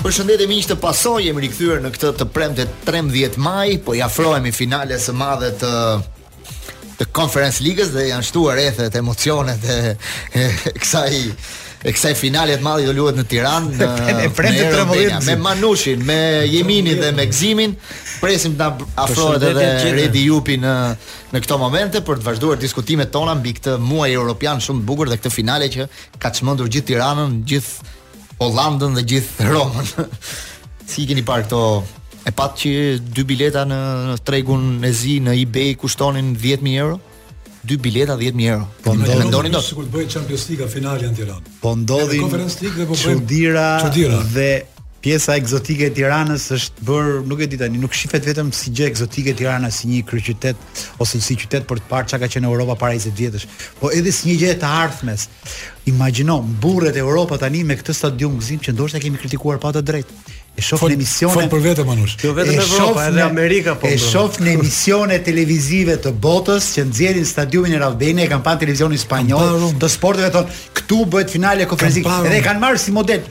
Përshëndetje miq të Pasonit, jemi rikthyer në këtë të premte 13 maj, po i afrohemi finales së madhe të të Conference Ligës dhe janë shtuar ethet, emocionet e, e, e kësaj e kësaj finale të madhe do luhet në Tiranë në e premte 13 me Manushin, me Jasminin dhe me Gzimin. Presim të na afrohet edhe Redi Jupi në në këto momente për të vazhduar diskutimet tona mbi këtë muaj europian shumë të bukur dhe këtë finale që ka çmendur gjithë Tiranën, gjithë Hollandën dhe gjithë Romën. si i keni parë këto e patë që dy bileta në, në tregun e zi në eBay kushtonin 10000 euro? dy bileta 10000 euro. Po mendoni po sikur të bëhej Champions League finalja në Tiranë. Po ndodhi Conference League dhe po bëhen çudira dhe Pjesa ekzotike e Tiranës është bër, nuk e di tani, nuk shifet vetëm si gjë ekzotike Tirana si një kryeqytet ose si qytet për të parë ç'ka qenë Europa para 20 vjetësh, po edhe si një gjë e të ardhmes. Imagjino, mburret Europa tani me këtë stadium Gëzim që ndoshta kemi kritikuar pa të drejtë. E shoh në emisione. Fol për vetë Manush. Jo vetëm Evropa, edhe Amerika po. E shoh në emisione televizive të botës që nxjerrin stadiumin Air Albania, e kam pa televizionin spanjoll, të sporteve thon, këtu bëhet finale e Conference. Edhe e kanë marrë si model.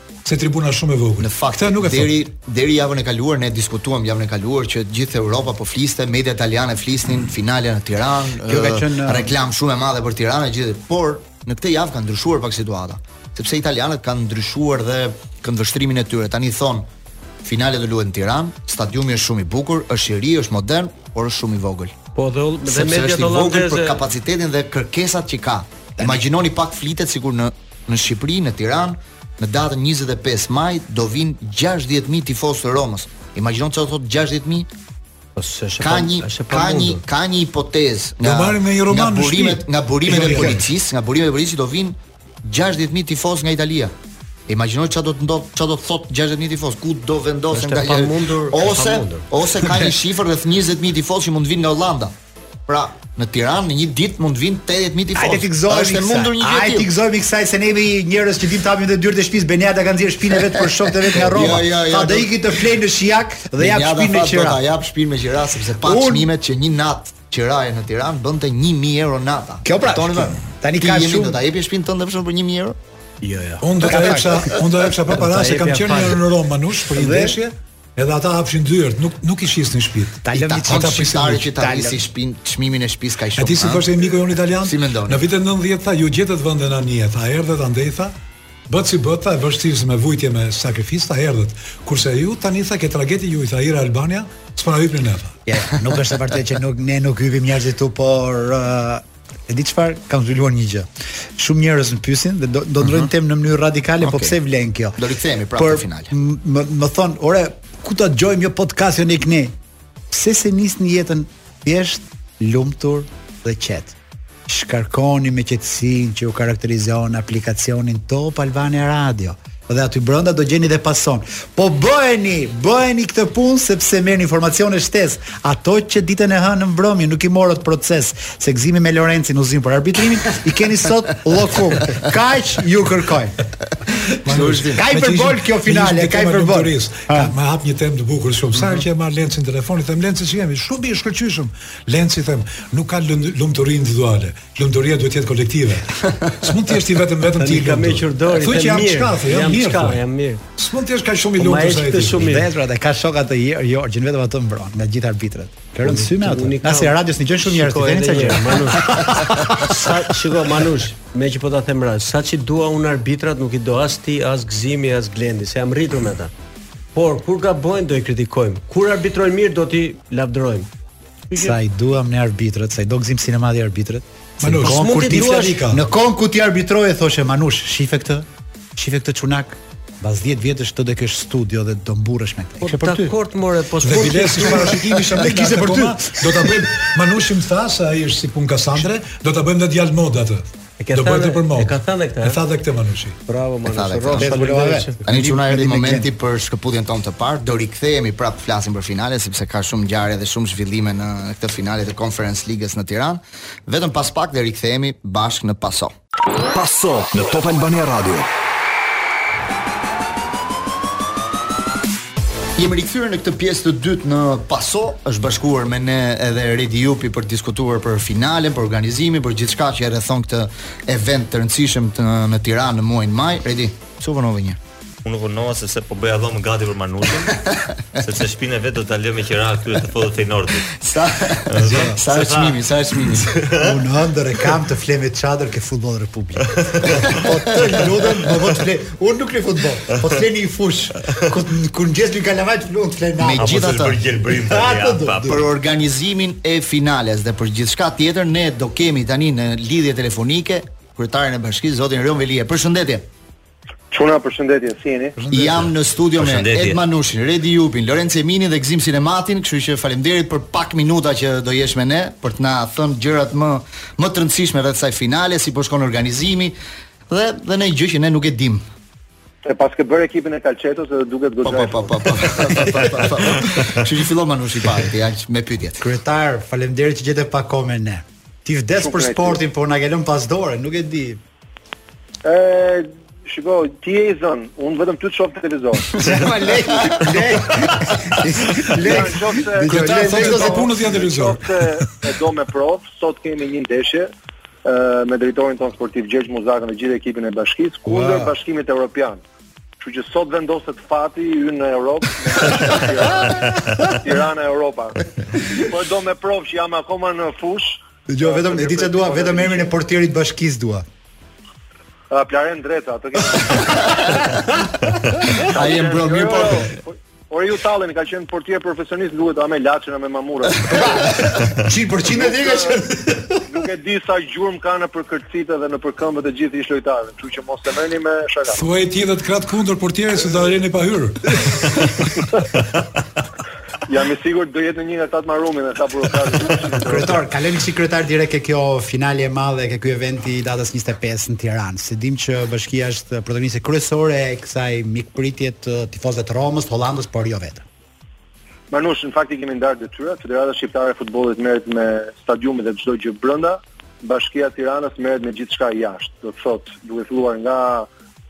se tribuna është shumë e vogël. Në fakt, nuk e deri thot. deri javën e kaluar ne diskutuam javën e kaluar që gjithë Europa po fliste, media italiane flisnin finalen në Tiranë, kjo ka qenë uh, reklam shumë e madhe për Tiranën gjithë, por në këtë javë ka ndryshuar pak situata, sepse italianët kanë ndryshuar dhe këndvështrimin e tyre. Tani thon finale do luhet në Tiranë, stadiumi është shumë i bukur, është i ri, është modern, por është shumë i vogël. Po dhe dhe mediat holandeze për kapacitetin dhe kërkesat që ka. Imagjinoni pak flitet sikur në Në Shqipëri, në Tiranë, në datën 25 maj do vinë 60 mijë tifozë të Romës. Imagjino çfarë do thotë 60 mijë? Po s'është ka një ka një ka një hipotezë nga nga burimet nga burimet e policisë, nga burimet e policisë do vinë 60 mijë tifozë nga Italia. Imagjino çfarë do të ndodh, çfarë do të thotë 60 mijë tifozë, ku do vendosen nga ose ose ka një shifër rreth 20 mijë tifozë që mund të vinë nga Holanda. Pra, në Tiranë në një ditë mund të vinë 80000 tifozë. Hajde fiksohemi. Është e mundur një gjë tjetër. Hajde fiksohemi kësaj se ne jemi njerëz që dimë të hapim të dyert e shtëpisë, Ben, ata kanë dhënë shpinën vetë për shokët e vet nga Roma. Ja, ja, ja, do iki të fle në Shijak dhe jap shpinën me qira. Ja, jap shpinën me qira sepse pa çmimet që një natë qiraje në Tiranë bënte 1000 euro nata. Kjo pra, tani ka shumë. Do ta jepje shpinën tënde për shembull për 1000 euro. Jo, jo. Unë do ta jepsha, unë do ta jepsha pa para se kam qenë në Roma unë për ndeshje. Edhe ata hapshin dyert, nuk nuk i shisnin shtëpitë. Ta lëmë çik ata shqiptarë që ta lënë shtëpin, çmimin e shtëpisë ka shumë. Ti si thoshte miku jon italian? Si mendon? Në vitin 90 tha ju gjetët vend në anije, tha erdhët andej tha. Bëtë si bëtë, tha e vështirë, me vujtje me sakrifica, tha erdhët. Kurse ju tani tha ke trageti ju e tha Air Albania, s'po na hypni ne tha. Ja, nuk është e vërtetë që nuk ne nuk hypim njerëzit tu, por uh, E di çfarë kam zhvilluar një gjë. Shumë njerëz më pyesin dhe do do ndrojnë uh mhm. -huh. temë në mënyrë radikale, okay. po pse vlen kjo? Do rikthehemi prapë në final. Më më thonë, "Ore, ku ta dëgjojmë një podcast, jo një ne?" Pse s'e nisni jetën thjesht, lumtur dhe qetë. Shkarkoni me qetësinë që ju karakterizon aplikacionin Top Albania Radio. dhe aty brenda do gjeni dhe Pason. Po bëheni, bëheni këtë punë sepse merrni informacione shtesë. Ato që ditën e hënë në mbrëmje nuk i morët Proces, se Gëzimi me Lorencin u zunë për arbitrimin, i keni sot llokum. Kaq ju kërkoj. Ka hiperbolë kjo finale, ka hiperbolë. Më hap një temë të bukur shumë. Sa që e marr Lencin telefon, i them Lenci si jemi, shumë i shkëlqyshëm. Lenci i them, nuk ka lumturi individuale. Lumturia duhet të jetë kolektive. S'mund të jesh ti vetëm vetëm ti. Kam me qurdori. Thuaj që jam çka, jam mirë. Çka, jam mirë. S'mund të jesh kaq shumë i po lumtur sa ti. Shumë mirë. Arbitrat i ka shokë të vjetër, jo, që vetëm ata mbron nga gjithë arbitrat. Ka rënë sy me ato. As e radios nuk janë shumë njerëz, kanë ca gjë. Manush. Pa shiko Manush, meqë po ta them rast, sa ç'i dua unë arbitrat nuk i do as ti, as Gzimi, as Glendi, se jam rritur me ta. Por kur gabojnë do i kritikojmë. Kur arbitrojnë mirë do t'i lavdërojmë. Sa i duam ne arbitrët, sa i do Gzim Sinemati arbitrët. Manush, në kohën kur ti duash, në kohën kur ti arbitroje thoshe Manush, shife këtë, shife këtë çunak, pas 10 vjetësh do ta kesh studio dhe do mburresh me këtë. Po për ty. Dakor, more, po s'po. Dhe biles një parashikim isha me kishte për ty. Do ta bëjmë Manushim tha se ai është si punë Kasandre, do ta bëjmë në djalë mode atë. E ka thënë për mot. E ka thënë këtë. E tha edhe këtë Manushi. Bravo Manushi. Faleminderit. Tani çuna erdhi momenti për shkëputjen tonë të parë, do rikthehemi prapë të flasim për finalen sepse ka shumë ngjarje dhe shumë zhvillime në këtë finale të Conference Ligës në Tiranë. Vetëm pas pak dhe rikthehemi bashkë në Paso. Paso në Top Albania Radio. Jemi rikthyer në këtë pjesë të dytë në Paso, është bashkuar me ne edhe Redi Jupi për të diskutuar për finalen, për organizimin, për gjithçka që e rrethon këtë event të rëndësishëm të, në Tiranë në muajin maj. Redi, ç'u vonove një? Unë u vonova se se po bëja dhomë gati për Manushin, sepse shpinën e vet do ta lë me qira këtu tifozëve te Nordi. Sa sa është çmimi, sa është çmimi. Unë ëndërr e kam të fle me çadër ke futboll Republikë. Po të lutem, më vë të flemë, Unë nuk luj futboll, po të fle në një fushë. Kur kur ngjes një kalavaj të luan të leni. Me Apo gjithë ato. Për gjelbrim tani. Atë ja, do, pa, do. për organizimin e finales dhe për gjithçka tjetër ne do kemi tani në lidhje telefonike kryetarin e bashkisë zotin Erion Veliaj. Përshëndetje. Çuna përshëndetje, si jeni? Jam në studio me Përshëndetje. Ed Manushin, Redi Jupin, Lorenc Jeminin dhe Gzim Sinematin, kështu që faleminderit për pak minuta që do jesh me ne për të na thënë gjërat më më të rëndësishme rreth kësaj finale, si po shkon organizimi, Dhe dhe një gjë që ne nuk e dimë. E paske bërë ekipin e kalçetos dhe duket goxha. Po po po po. Kështu që fillon Manushi pa, ti ja me pyetjet. Kryetar, faleminderit që gjete pak kohë me ne. Ti vdes për sportin, por na ke lënë pas dore, nuk e di. Ë, shiko, ti je i zënë, unë vetëm ty të shoh në televizor. Se ma lek, lek. Lek, shoh se kryetar, shoh se punës në televizor. Sot e do me provë, sot kemi një ndeshje, me drejtorin tonë sportiv Gjergj Muzakën dhe gjithë ekipin e bashkisë kundër wow. Bashkimit Evropian. Kështu që sot vendoset fati ynë në Europë. Tirana Europa. Po do me provë që jam akoma në fushë. Jo, vetëm e di çfarë dua, vetëm emrin e portierit bashkisë dua. A plaren dreta, ato ke. Ai e mbron mirë po. Ore ju talleni ka qenë portier profesionist luante me Laçin me Mamurrasin. 100% e di ka qenë. Nuk e di sa gjurmë ka nëpër kërcinjtë dhe nëpër këmbët e gjithë ish lojtarëve, kështu që mos e merrni me shaka. Thuaj ti edhe të krat kundër portierit se do reni pa hyrë. Jam i sigurt do jetë në një nga këta të marrumin e këta burokratë. Kryetar, kalojmë si kryetar direkt te kjo finale e madhe te ky eventi i datës 25 në Tiranë. Se e dimë që bashkia është protagoniste kryesore Kësaj mikpritje të tifozëve të Romës, të Hollandës, por jo vetëm. Manush, në fakt i kemi ndarë detyrat. Federata Shqiptare e Futbollit merret me stadiumin dhe çdo gjë brenda. Bashkia e Tiranës merret me gjithçka jashtë. Do të thotë, duke filluar nga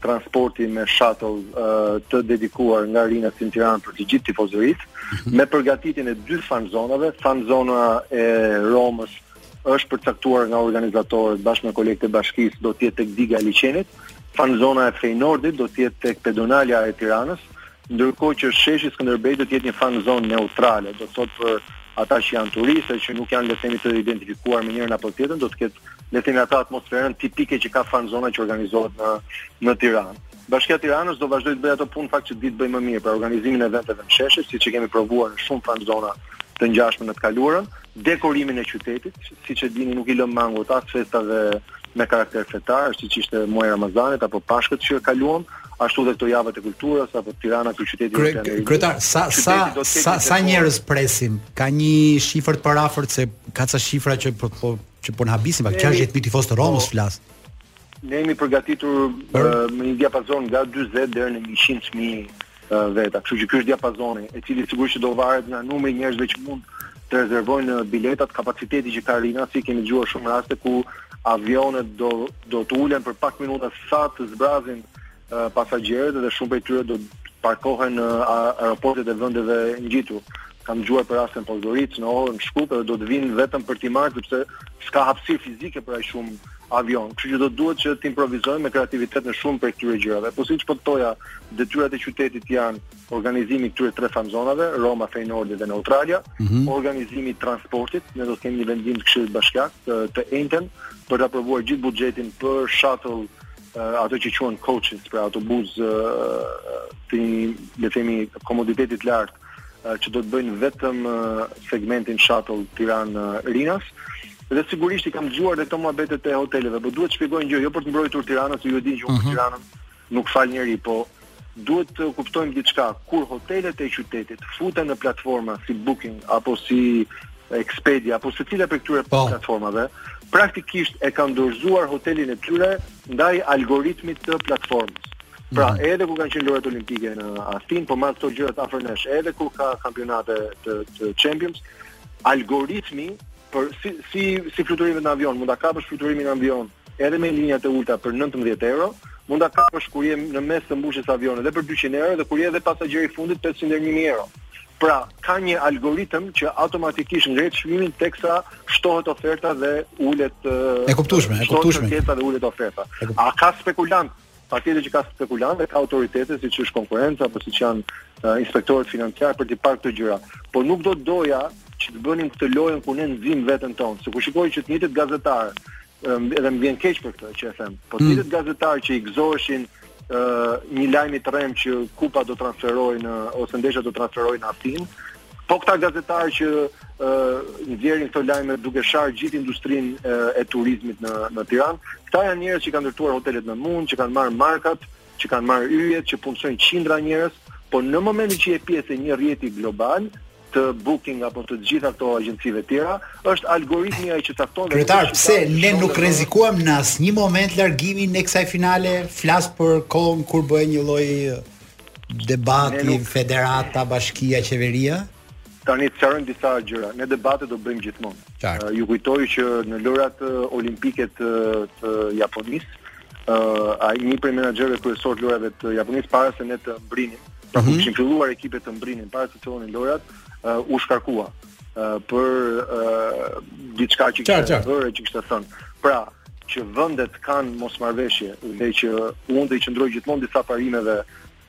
transporti me shuttle uh, të dedikuar nga Rinasi në Tiranë për të gjithë tifozërit, mhm. me përgatitjen e dy fan zonave, fan zona e Romës është përcaktuar nga organizatorët bashkë me kolegët e bashkisë do të jetë tek diga e liqenit, fan zona e Feyenoordit do të jetë tek pedonalja e Tiranës, ndërkohë që sheshi Skënderbej do të jetë një fan zonë neutrale, do të thotë për ata që janë turistë që nuk janë le të themi të identifikuar me njërën apo tjetrën, do të ketë le të themi atë atmosferën tipike që ka fan zona që organizohet në në Tiranë. Bashkia e Tiranës do vazhdojë të bëjë ato punë në fakt që di të bëjë më mirë, pra organizimin e eventeve në sheshe, siç e kemi provuar në shumë fanzona të ngjashme në të kaluarën, dekorimin e qytetit, siç e dini nuk i lëmë mangut as festave me karakter fetar, siç ishte muaji i Ramazanit apo Pashkët që kaluam, ashtu dhe këto javët e kulturës apo Tirana kryeqyteti Kre, është Amerikë. Kryetar, sa sa sa sa njerëz presim? Ka një shifër të përafërt se ka ca shifra që po, po që po na habisin pak, 60000 tifozë të Romës po. flas. Ne jemi përgatitur për... me një diapazon nga 40 deri në 100 mijë veta. Kështu që ky është diapazoni, e cili sigurisht që do varet nga numri i njerëzve që mund të rezervojnë biletat, kapaciteti që ka Rinasi, kemi dëgjuar shumë raste ku avionet do do të ulen për pak minuta sa të zbrazin pasagjerët dhe shumë prej tyre do të parkohen në aeroportet e vendeve ngjitur. Kam dëgjuar për raste në Podgoricë, në Ohër, në Shkup, edhe do të vijnë vetëm për t'i marrë sepse s'ka hapësirë fizike për aq shumë avionë. Kështu që do të duhet që të improvizojmë me kreativitet në shumë prej këtyre gjërave. Po siç po thoja, detyrat e qytetit janë organizimi i këtyre tre fanzonave, Roma, Feyenoord dhe Neutralia, mm -hmm. organizimi i transportit, ne do të kemi një vendim të Këshillit Bashkiak të, të enjten për të aprovuar gjithë buxhetin për shuttle ato që quhen coaches, pra autobusë të një, le themi, komoditeti të lartë, që do të bëjnë vetëm segmentin shuttle Tiranë Rinas. Dhe sigurisht i kam dëgjuar edhe këto muhabetet e hoteleve, por duhet të shpjegoj një gjë, jo për të mbrojtur Tiranën, se ju e dini që unë për mhm. Tiranën nuk fal njeri, po duhet të kuptojmë diçka, kur hotelet e qytetit futen në platforma si Booking apo si Expedia apo secila prej këtyre po. platformave, praktikisht e kanë dorëzuar hotelin e tyre ndaj algoritmit të platformës. Pra, mm -hmm. edhe kur kanë qenë lojërat olimpike në Athinë, po marr këto gjëra afër nesh, edhe kur ka kampionate të, të Champions, algoritmi për si si si fluturimet me avion, mund ta kapësh fluturimin me avion, Edhe me linjat e ulëta për nëntëmbëdhjetë euro, mund ta kapësh kur je në mes të mbushjes së avionit dhe për dyqind euro dhe kur je edhe pasagjeri i fundit pesëqind deri një mijë euro. Pra, ka një algoritëm që automatikisht ngre çmimin teksa shtohet oferta dhe ulet, e kuptueshme, e kuptueshme, kërkesa dhe ulet oferta. A ka spekulantë? Patjetër që ka spekulantë dhe ka autoritete siç është konkurrenca apo siç janë uh, inspektorët financiarë për t'i parë këto gjëra. Por nuk do të doja që të bënim këtë lojën ku ne nxijmë veten tonë, se kur shikoj që të njëjtët gazetarë edhe më vjen keq për këtë që e them. Po të mm. njëjtët gazetarë që i gëzoheshin uh, një lajmi të rremë që Kupa do transferohej në ose ndeshja do transferohej në Athinë, Po këta gazetarë që ë nxjerrin këto lajme duke sharë gjithë industrinë e, e turizmit në në Tiranë, këta janë njerëz që kanë ndërtuar hotelet me mund, që kanë marrë markat, që kanë marrë yjet, që punësojnë qindra njerëz, po në momentin që je pjesë e një rrjeti global, të Booking apo të gjitha këto agjencive të tjera, është algoritmi ai që cakton dhe Kryetar, pse ne nuk rrezikuam në asnjë moment largimin e kësaj finaleje? Flas për kohën kur bëhej një lloj Debati, nuk... federata, bashkia, qeveria? Tani të sqarojmë disa gjëra. Ne debate do bëjmë gjithmonë. Uh, ju kujtoj që në lojërat uh, olimpike të, të Japonisë, uh, ai një prej menaxherëve kryesorë të lojërave të Japonisë para se ne të mbërrinim, pra mm -hmm. kur mhm. kishin filluar ekipet të mbërrinin para se të fillonin lojërat, uh, u shkarkua. uh, për uh, diçka që kishte bërë që kishte thënë. Pra, që vendet kanë mosmarrëveshje dhe që unë t'i qëndroj gjithmonë disa parimeve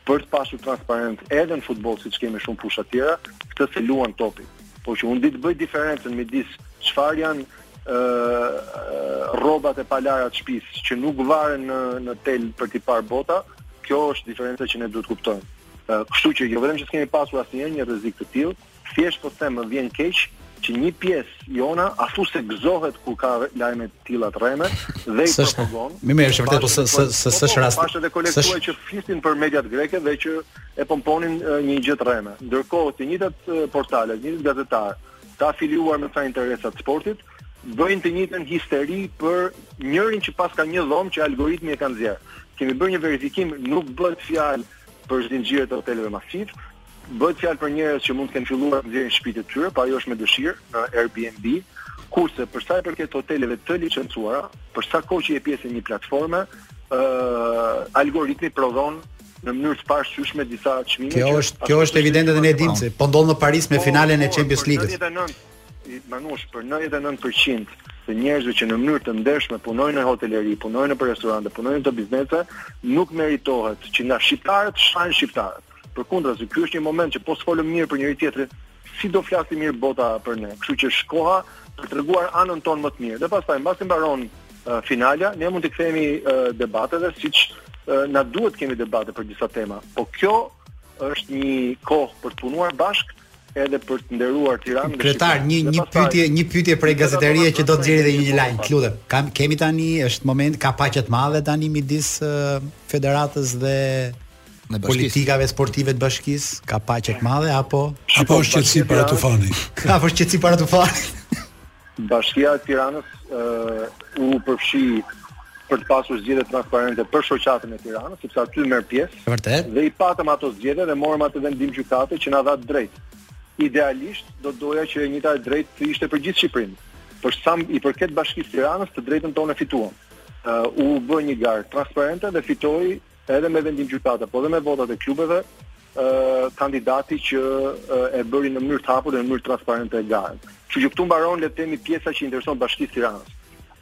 për të pasur transparent edhe në futboll siç kemi shumë fusha tjera, këtë s'e luan topin. Po që unë di të bëj diferencën midis çfarë janë ë rrobat e palarat të shtëpisë që nuk varen në në tel për t'i parë bota, kjo është diferenca që ne duhet të kuptojmë. Kështu që jo vetëm që s'kemi pasur asnjëherë një rrezik të tillë, Thjesht po them më vjen keq që një pjesë jona ashtu seç gëzohet kur ka lajme të tilla të rreme dhe i propagon. Mirë, mirë, është vërtet po se se se është rast. Pashë edhe kolegët tuaj që flisin për mediat greke dhe që e pomponin një gjë të rreme. Ndërkohë, të njëjtat portale, të njëjtat gazetarë, të afiliuar me këta interesa të sportit, bëjnë të njëjtën histeri për njërin që paska një dhomë që algoritmi e ka nxjerr. Kemi bërë një verifikim, nuk bëhet fjalë për zinxhirët e hoteleve masiv, Bëhet fjalë për njerëz që mund të kenë filluar të nxjerrin shtëpitë e tyre, po ajo është me dëshirë, në Airbnb, kurse për sa i përket hoteleve të licencuara, për sa kohë që je pjesë e një platforme, ë algoritmi prodhon në mënyrë të parësyshme disa çmime. Kjo është kjo është evidente dhe ne dimë se ç'po ndodh në Paris me po, finalen e po, Champions League-s. 99 Manush për 99% të njerëzve që në mënyrë të ndershme punojnë në hoteleri, punojnë në restorante, punojnë në biznese, nuk meritohet që nga shqiptarët të shahen shqiptarët. Përkundrazi, ky është një moment që po s'folëm mirë për njëri tjetrin, si do flasi mirë bota për ne. Kështu që është koha për treguar anën tonë më të mirë. Dhe pastaj mbasi mbaron uh, finala, ne mund të kthehemi uh, debateve siç uh, na duhet të kemi debate për disa tema. Po kjo është një kohë për të punuar bashkë edhe për të nderuar Tiranën. Kryetar, një një pyetje, një pyetje për gazetarinë që do të nxjerrë një lajm. Lutem, kam kemi tani është moment ka paqe të madhe tani midis federatës dhe në bashkisë. Politikave sportive të bashkisë ka paqe të madhe apo apo është qetësi para tufanit? Apo është qetësi para tufanit. Bashkia e Tiranës ë uh, u përfshi për të pasur zgjedhje transparente për shoqatën e Tiranës, sepse aty merr pjesë. Vërtet. Dhe i patëm ato zgjedhje dhe morëm atë vendim gjykate që na dha drejt. Idealisht do doja që e njëjta e drejtë të ishte për gjithë Shqipërinë. Për sa i përket Bashkisë Tiranës, të drejtën tonë fituam uh, u bë një garë transparente dhe fitoi edhe me vendim gjykate, por edhe me votat e klubeve, ë kandidati që e bëri në mënyrë të hapur dhe në mënyrë transparente garën. Kështu që këtu mbaron le të themi pjesa që intereson Bashkisë Tiranës.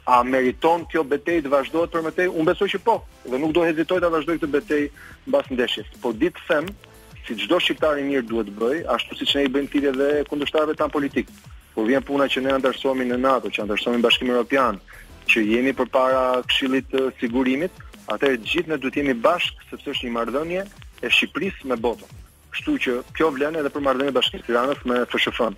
A meriton kjo betejë të vazhdohet për më tej? Unë besoj që po, dhe nuk do hezitoj ta vazhdoj këtë betejë mbas ndeshjes. Por di të them Si çdo shqiptar i mirë duhet të bëjë, ashtu siç ne i bëjmë thirrje dhe kundërshtarëve tanë politikë. Kur vjen puna që ne anëtarësohemi në NATO, që anëtarësohemi në Bashkimin Evropian, që jemi përpara Këshillit të Sigurimit, atëherë të gjithë ne duhet të jemi bashkë, sepse është një marrëdhënie e Shqipërisë me botën. Kështu që kjo vlen edhe për marrëdhëniet e Bashkisë Tiranës me FSHF-n.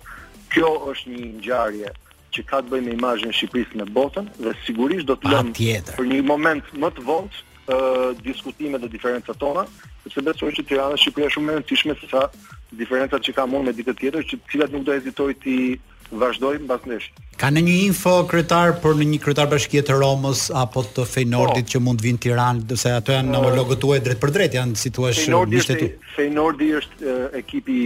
Kjo është një ngjarje që ka të bëjë me imazhin e Shqipërisë me botën dhe sigurisht do të lëmë për një moment më të vonë diskutimet dhe diferencat tona, sepse besoj që Tirana dhe Shqipëria është shumë e rëndësishme se sa diferencat që kam unë me dikë tjetër, që të cilat nuk do hezitoj t'i vazhdoj mbas ndeshjes. Ka ndonjë info kryetar për ndonjë kryetar bashkie të Romës apo të Feyenoordit po. që mund të vijnë në Tiranë, se ato janë homologët tuaj drejtpërdrejt, janë si të thuash miqtë tu. Feyenoordi është ekipi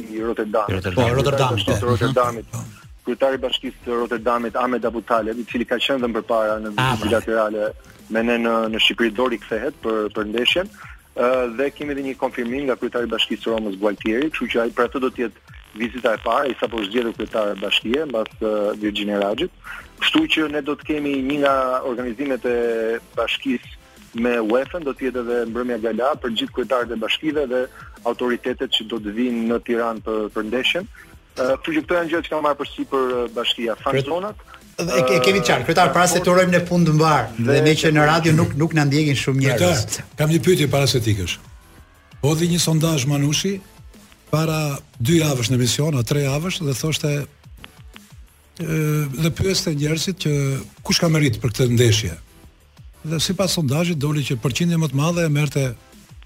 i Rotterdamit. Rotterdam. Po, Rotterdam, po. Rotterdamit. Po. Kryetari i bashkisë të Rotterdamit Ahmed Abutaleb, i cili ka qenë dhe më përpara në vizitë ah, po. bilaterale me ne në në Shqipëri do rikthehet për për ndeshjen. Ë dhe kemi edhe një konfirmim nga kryetari i Bashkisë së Romës Gualtieri, kështu që ai për atë do të jetë vizita e parë, ai sapo është zgjedhur kryetar bashkie mbas Virginia Raggit. Kështu që ne do të kemi një nga organizimet e bashkisë me UEFA do të jetë edhe mbrëmja gala për gjithë kryetarët e bashkive dhe autoritetet që do të vijnë në Tiranë për për ndeshjen. Kështu që këto janë gjërat që ka marrë përsipër bashkia. Fanzonat Dhe e kemi qartë, kryetar, para se të urojmë ne punë të mbarë, dhe meqë në radio nuk nuk na ndjekin shumë njerëz. Kryetar, kam një pyetje para se të ikësh. Hodhi një sondazh Manushi para dy javësh në emision, a tre javësh dhe thoshte ë dhe pyeste njerëzit që kush ka meritë për këtë ndeshje. Dhe sipas sondazhit doli që përqindje më të madhe e merrte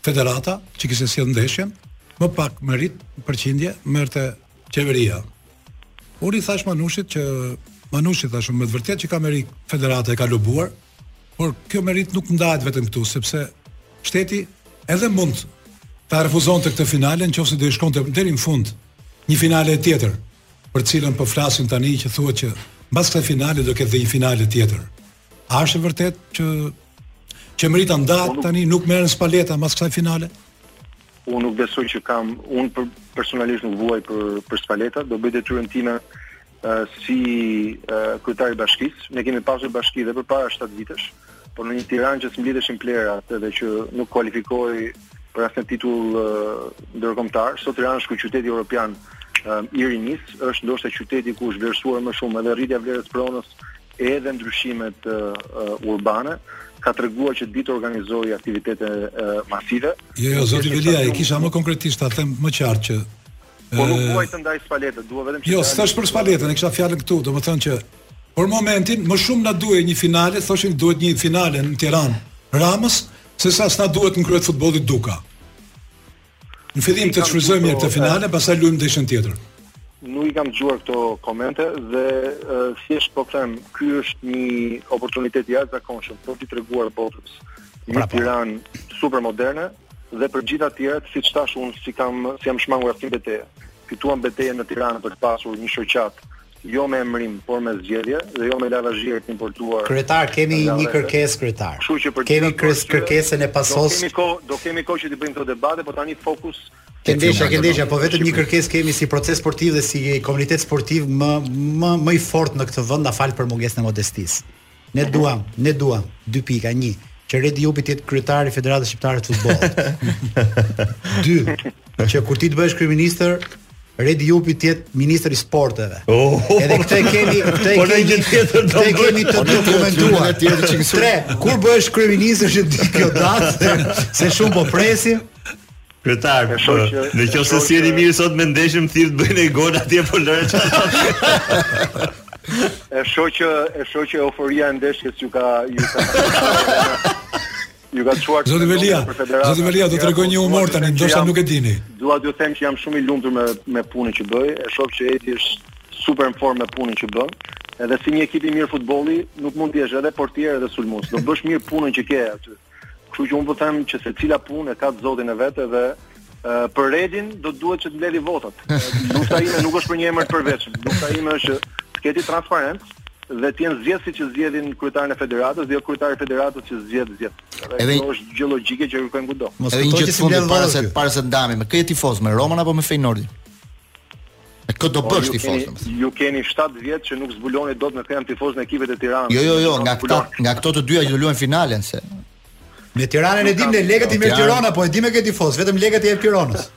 Federata, që kishte sjellë ndeshjen, më pak meritë përqindje merrte qeveria. Unë i thashë Manushit që Manush i thashë me të vërtetë që ka meritë Federata e ka lobuar, por kjo meritë nuk ndahet vetëm këtu sepse shteti edhe mund ta refuzonte këtë finale në qoftë se do i shkonte deri në fund një finale tjetër për të cilën po flasim tani që thuhet që mbas kësaj finale do ketë dhe një finale tjetër. A është e vërtetë që që merita ndahet... tani nuk merren spaleta mbas kësaj finale? Unë nuk besoj që kam, unë për, personalisht nuk vuaj për për spaleta, do bëj detyrën time uh, si uh, kryetari i bashkisë. Ne kemi pasur bashki dhe përpara 7 vitesh, por në një Tiranë që s'mblidheshin plehrat edhe që nuk kualifikohej për asnjë titull uh, ndërkombëtar, sot Tirana është qyteti europian uh, i rinisë, është ndoshta qyteti ku është vlerësuar më shumë edhe rritja e vlerës së pronës edhe ndryshimet urbane, ka treguar që di të organizojë aktivitete masive. Jo, jo, zoti Veliaj, e kisha më konkretisht ta them më qartë që Po nuk dua të ndaj spaletën, dua vetëm që Jo, s'thashë për spaletën, e kisha fjalën këtu, domethënë që për momentin më shumë na duhej një finale, thoshin duhet një finale në Tiranë, Ramës, se sa s'na duhet në krye të futbollit Duka. Në fillim të shfrytëzojmë mirë këtë finale, pastaj luajmë ndeshjen tjetër. Nuk i kam dëgjuar këto komente dhe thjesht po them, ky është një oportunitet i jashtëzakonshëm për t'i treguar botës një pra, pra. Tiranë super moderne dhe për gjithë të tjerat, siç thashë unë s'i kam s'i jam shmangur asnjë beteje. Fituam betejën në Tiranë për të pasur një shoqatë Jo me emërim, por me zgjedhje dhe jo me lavazhierë të importuar. Kryetar kemi një kërkesë kryetar. Kemi kërkesën e pasos. Do kemi kohë, do kemi kohë që të bëjmë këto debate, por tani fokus ke ndeshja, ke ndeshja, po vetëm një kërkesë kemi si proces sportiv dhe si komunitet sportiv më më më i fortë në këtë vend na fal për mungesën e modestisë. Ne duam, ne duam dy pika, një, që Redi Jupi të jetë kryetar i Federatës Shqiptare të Futbollit. dy, që kur ti të bëhesh kryeministër, Redi Jupi të jetë ministër i sporteve. Oh, Edhe këtë e kemi, këtë e po kemi, një tjetër këtë e kemi të po dokumentuar. Tre, kur bëhesh kryeministër të dihet kjo datë, se shumë po presim. Kryetar, në qoftë se silleni mirë sot me ndeshjen thirr të bëjnë gol atje po lëre çfarë. E shoh që e shoh që euforia e ndeshjes ju ka ju ka ju ka çuar Zoti Veliaj. Zoti Veliaj do të tregoj një humor tani, ndoshta nuk e dini. Dua t'ju them që jam shumë i lumtur me me punën që bëj. E shoh që Edi është super në formë me punën që bën. Edhe si një ekip i mirë futbolli, nuk mund të jesh edhe portier edhe sulmues. Do bësh mirë punën që ke aty. Kështu që unë po them që secila punë e ka të zotin e vet dhe për Redin do të duhet që të mbledhi votat. Lufta ime nuk është për një emër të përveçëm. Lufta ime është që të ketë transparencë dhe të jenë zgjedhësit që zgjedhin kryetarin e federatës dhe jo kryetari i federatës që zgjedh zgjedh. Edhe kjo është gjë logjike që kërkojmë kudo. Mos edhe një gjë fundit para se para se ndahemi me kë je tifoz me Romën apo me Feyenoordin. Me kë do bësh tifo domethënë. Ju keni 7 vjet që nuk zbuloni dot me kë je tifoz në ekipet e Tiranës. Jo, jo, jo, nga këto, nga këto të dyja që do luajnë finalen se. Me Tiranën e dimë ne lekët i merr Tirana, po e dimë me kë je tifoz, vetëm lekët i jep Tiranës.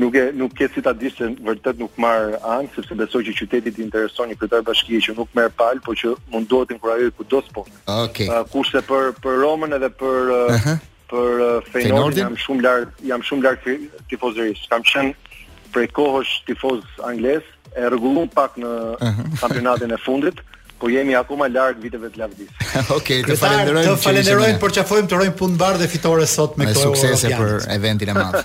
nuk e nuk ke si ta dish se vërtet nuk marr anë sepse besoj që qytetit i intereson një kryetar bashkie që nuk merr palë, por që mundohet të inkurajojë kudo sport. Okej. Okay. Uh, kurse për për Romën edhe për uh, Për uh, Feyenoordin jam shumë larg, jam shumë larg tifozërisë. Kam qenë prej kohësh tifoz anglez, e rregulluam pak në kampionatin e fundit, po jemi akoma larg viteve të lavdisë. Okej, okay, të falenderojmë. Të falenderojmë përqafojmë, të urojmë punë të mbarë dhe fitore sot me këto. Suksese për eventin e madh.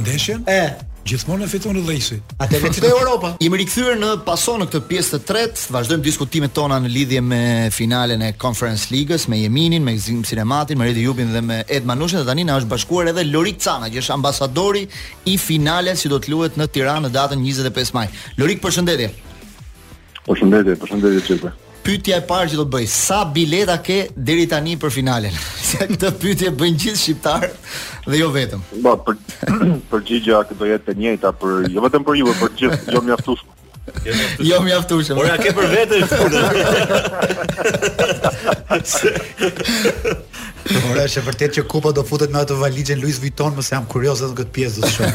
ndeshjen. E Gjithmonë e fiton Rudhësi. Atë e fitoi Europa. Jemi rikthyer në Pasos në këtë pjesë të tretë. Vazhdojmë diskutimet tona në lidhje me finalen e Conference Ligës me Jeminin, me Zim Sinematin, me Redi Jupin dhe me Ed Manushin dhe tani na është bashkuar edhe Lorik Cana, që është ambasadori i finales që do të luhet në Tiranë në datën 25 maj. Lorik, përshëndetje. Përshëndetje, përshëndetje. Çepe, Pyetja e parë që do të bëj, sa bileta ke deri tani për finalen? Se këtë pyetje bëjnë gjithë shqiptarët dhe jo vetëm. Po, përgjigja do jetë e njëjta për jo vetëm për ju, por për të gjithë, jo mjaftueshëm. Jo mjaftueshëm. Po a ke për vete këtu. Ora është e vërtetë që kupa do futet në ato valixhe Louis Vuitton, unë s' jam kurioz edhe këtë pjesë do të shoh.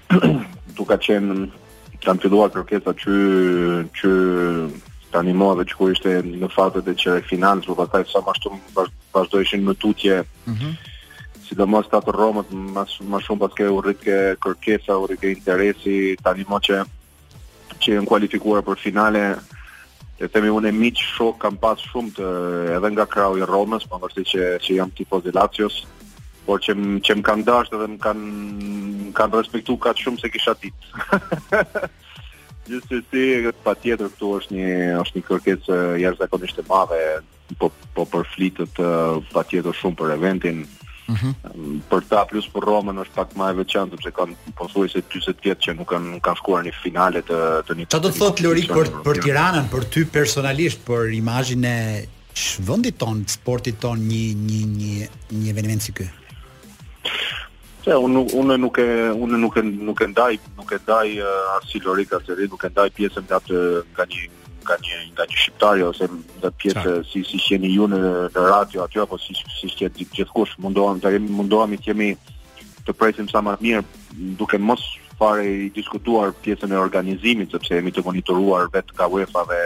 Po ka qenë kanë filluar kërkesa që që tani më edhe kur ishte në fazat e çerekfinales, por pastaj sa më shumë vazhdojshin më tutje. Mhm. Mm sidomos ta të Romës më shumë më shumë pastaj u rritke kërkesa, u rritke interesi tani më që që janë kualifikuar për finale të themi unë miq shok kam pas shumë të edhe nga krahu i Romës, pavarësisht që që jam tifoz i Lazios, por që më që më kanë dashtë dhe më kanë më kanë respektu kaq shumë s'e kisha ditë. Gjithsesi, patjetër këtu është një është një kërkesë jashtëzakonisht e madhe po po përflitet patjetër shumë për eventin. Mm -hmm. Për ta plus për Romën është pak më e veçantë sepse kanë pothuajse 40 vjet që nuk kanë kanë shkuar në finale të të një. Çfarë do të thotë Lorik për për Tiranën, për ty personalisht, për imazhin e vendit tonë, sportit tonë një një një një eveniment si ky? Se unë nuk unë nuk e unë nuk e nuk e ndaj nuk e ndaj uh, as Lorik as Eri, nuk e ndaj pjesën nga të nga një nga një nga një shqiptar ose nga pjesë si siç jeni ju në në radio aty apo si siç është gjithkush mundohemi të jemi mundohemi të jemi të presim sa më mirë duke mos fare e diskutuar pjesën e organizimit sepse jemi të monitoruar vetë nga UEFA dhe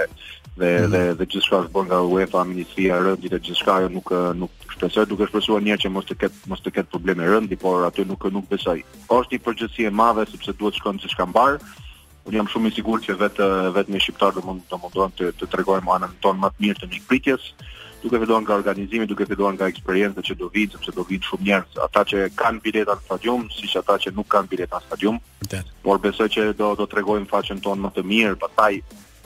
dhe mm. dhe, dhe gjithçka është bërë nga UEFA, Ministria e Rendit e gjithçka ajo nuk nuk Shpresoj duke shpresuar njëherë që mos të ketë mos të ketë probleme rendi, por aty nuk nuk besoj. Është një përgjegjësi e madhe sepse duhet të shkojë gjithçka mbarë. Unë jam shumë i sigurt që vetë vetë ne shqiptarët do mund të mundohemi të të tregojmë anën tonë më të mirë të mikpritjes, duke filluar nga organizimi, duke filluar nga eksperienca që do vijnë, sepse do vijnë shumë njerëz, ata që kanë bileta në stadium, si ata që nuk kanë bileta në stadium. Por besoj që do do tregojmë faqen tonë më të mirë, pastaj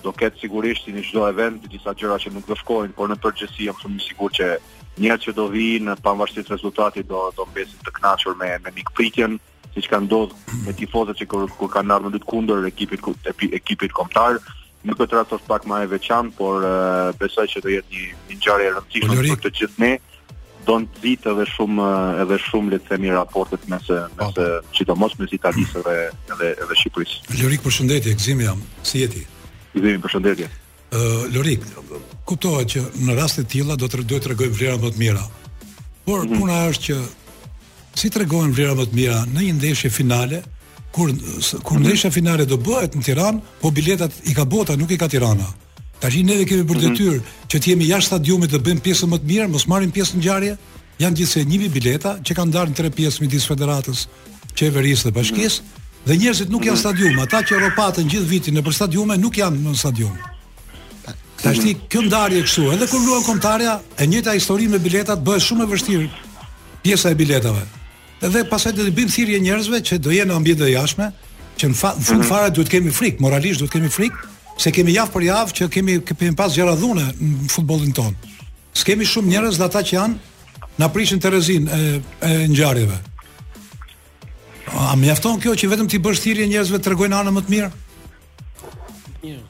Do ketë sigurisht si në çdo event disa gjëra që nuk do shkojnë, por në përgjithësi jam shumë i sigurt që njerëzit që do vijnë pavarësisht rezultatit, do do mbesin të kënaqur me me mikpritjen, siç ka ndodhur me tifozët që kur, kur kanë ardhur me lujt kundër ekipit ekipit kombëtar. Në këtë rast është pak më e veçantë, por besoj që do jetë një një ngjarje e rëndësishme për të gjithë ne. do t'i rritë edhe shumë edhe shumë le të themi raportet mes po. mes sidomos mes Italisë dhe edhe edhe Shqipërisë. Lorik përshëndetje, Gëzim jam. Si je ti? Gëzim, përshëndetje. Ë uh, Lorik, kuptohet që në raste të tilla do të duhet të tregojmë vlera më të mira. Por mm -hmm. puna është që si tregohen vlera më të mira në një ndeshje finale, kur kur mhm. ndeshja finale do bëhet në Tiranë, po biletat i ka bota, nuk i ka Tirana. Tashi neve kemi për mhm. detyrë mm -hmm. që të jemi jashtë stadiumit të bëjmë pjesën më të mirë, mos marrim pjesë në ngjarje. Janë gjithsej 1000 bileta që kanë ndarë në tre pjesë midis federatës, qeverisë dhe bashkisë mm -hmm. dhe njerëzit nuk janë mhm. stadium. Ata që rropaten gjithë vitin nëpër stadiume nuk janë në stadium. Tashti mhm. kjo ndarje kështu, edhe kur luan kombëtarja, e njëjta histori me biletat bëhet shumë e vështirë pjesa e biletave. Dhe pastaj do t'i bëjmë thirrje njerëzve që do jenë në ambiente të jashtme, që në fund mm -hmm. fare duhet të kemi frikë, moralisht duhet të kemi frikë, se kemi javë për javë që kemi kemi pas gjëra dhune në futbollin tonë. S'kemi shumë njerëz dhe ata që janë na prishin terezinë e, e ngjarjeve. A mjafton kjo që vetëm t'i bësh thirrje njerëzve të tregojnë anën më të mirë? Mirë.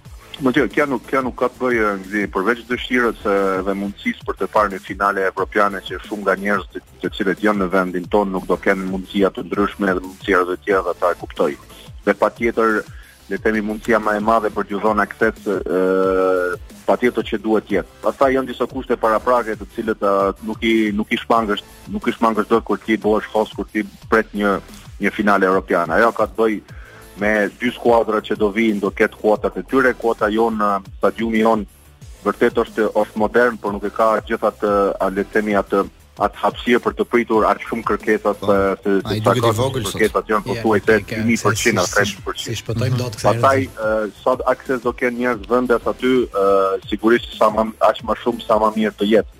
Më tjerë, kjo nuk, kjo nuk ka të bëjë zi, përveç dëshirës dhe mundësisë për të parë një finale evropiane që shumë nga njerëzit, të cilët janë në vendin tonë nuk do kenë mundësia të ndryshme dhe mundësia të tjera dhe këta e kuptoj. Dhe patjetër, le të themi mundësia më e madhe për t'ju dhënë akses ë patjetër që duhet të jetë. Pastaj janë disa kushte paraprake të cilët nuk i nuk i shmangësh Nuk i shmangësh dot kur ti bëhesh host kur ti pret një një finale europiane. Ajo ka të bëjë me dy skuadra që do vijnë, do ketë kuotat e tyre, kuota jonë stadiumi jonë vërtet është është modern, por nuk e ka gjithë atë, a le të themi atë atë hapësirë për të pritur aq shumë kërkesa po, se se sa ka vogël kërkesa që janë pothuaj 8000% apo 300%. Si shpëtojmë dot këtë. Pastaj sot akses do kenë njerëz vendas aty, sigurisht sa më aq më shumë sa më mirë të jetë.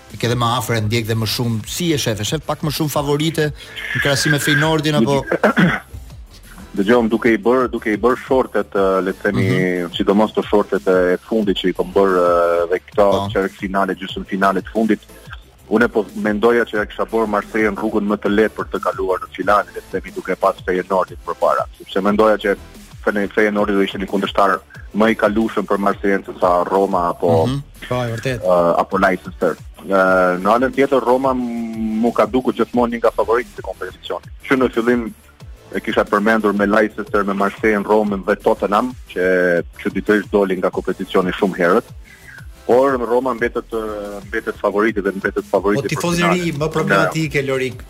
e ke dhe më afër e ndjek dhe më shumë si e shef e shef pak më shumë favorite në krahasim me Feyenoordin apo dëgjomë duke i bërë duke i bërë shortet uh, le të themi mm -hmm. sidomos të shortet e fundit që i kanë bërë uh, dhe këto po. çerek finale gjysmë finale të fundit unë po mendoja që ia kisha bërë Marseille rrugën më të lehtë për të kaluar në finale le të themi duke pas Feyenoordin përpara sepse mendoja që Feyenoordi do ishte një kundërshtar më i kalueshëm për Marseille se sa Roma apo mm -hmm. Po, e vërtetë. Uh, apo Leicester. Uh, në anën tjetër Roma m'u ka dukur gjithmonë një nga favoritët e kompeticionit. Që në fillim e kisha përmendur me Leicester, me Marseille, Romën dhe Tottenham, që çuditërisht doli nga kompeticioni shumë herët. Por Roma mbetet mbetet favoriti dhe mbetet favoriti. Po tifozëri më problematike Lorik.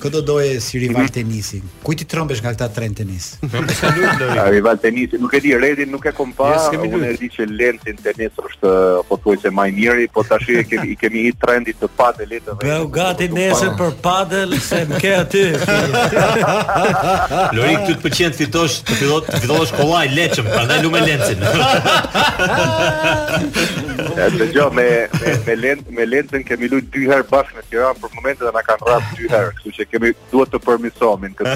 Këtë do doje si rival mhm. tenisin. Kujt i trembesh nga këta tre n'tenis? A rival tenisin, nuk e di Redin, nuk e kom pa. Unë e di që Lenti n'tenis është uh, pothuajse më i miri, po tash e kemi i kemi hit trendit të padelit. Po gati nesër për padel se më ke aty. Lori këtu të pëlqen të fitosh, të fitosh të fitosh kollaj leçëm, prandaj lumë Lentin. Ja, dëgjo, me me me Lent me Lentin kemi luajtur dy herë bashkë Tiranë për momentin na kanë rrap dy herë, kështu që kemi duhet të përmisohemi në këtë.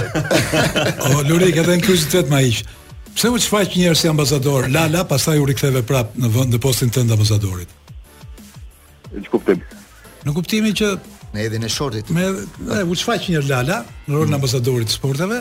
o Lori, ka dhënë kryqit vetëm ai. Pse u shfaq një herë si ambasador? Lala, pastaj u riktheve prap në vend në postin tënd të ambasadorit. Në kuptim. Në kuptimin që në hedhjen e shortit. Me, e, u shfaq një herë Lala në rolin e mm. ambasadorit të sporteve.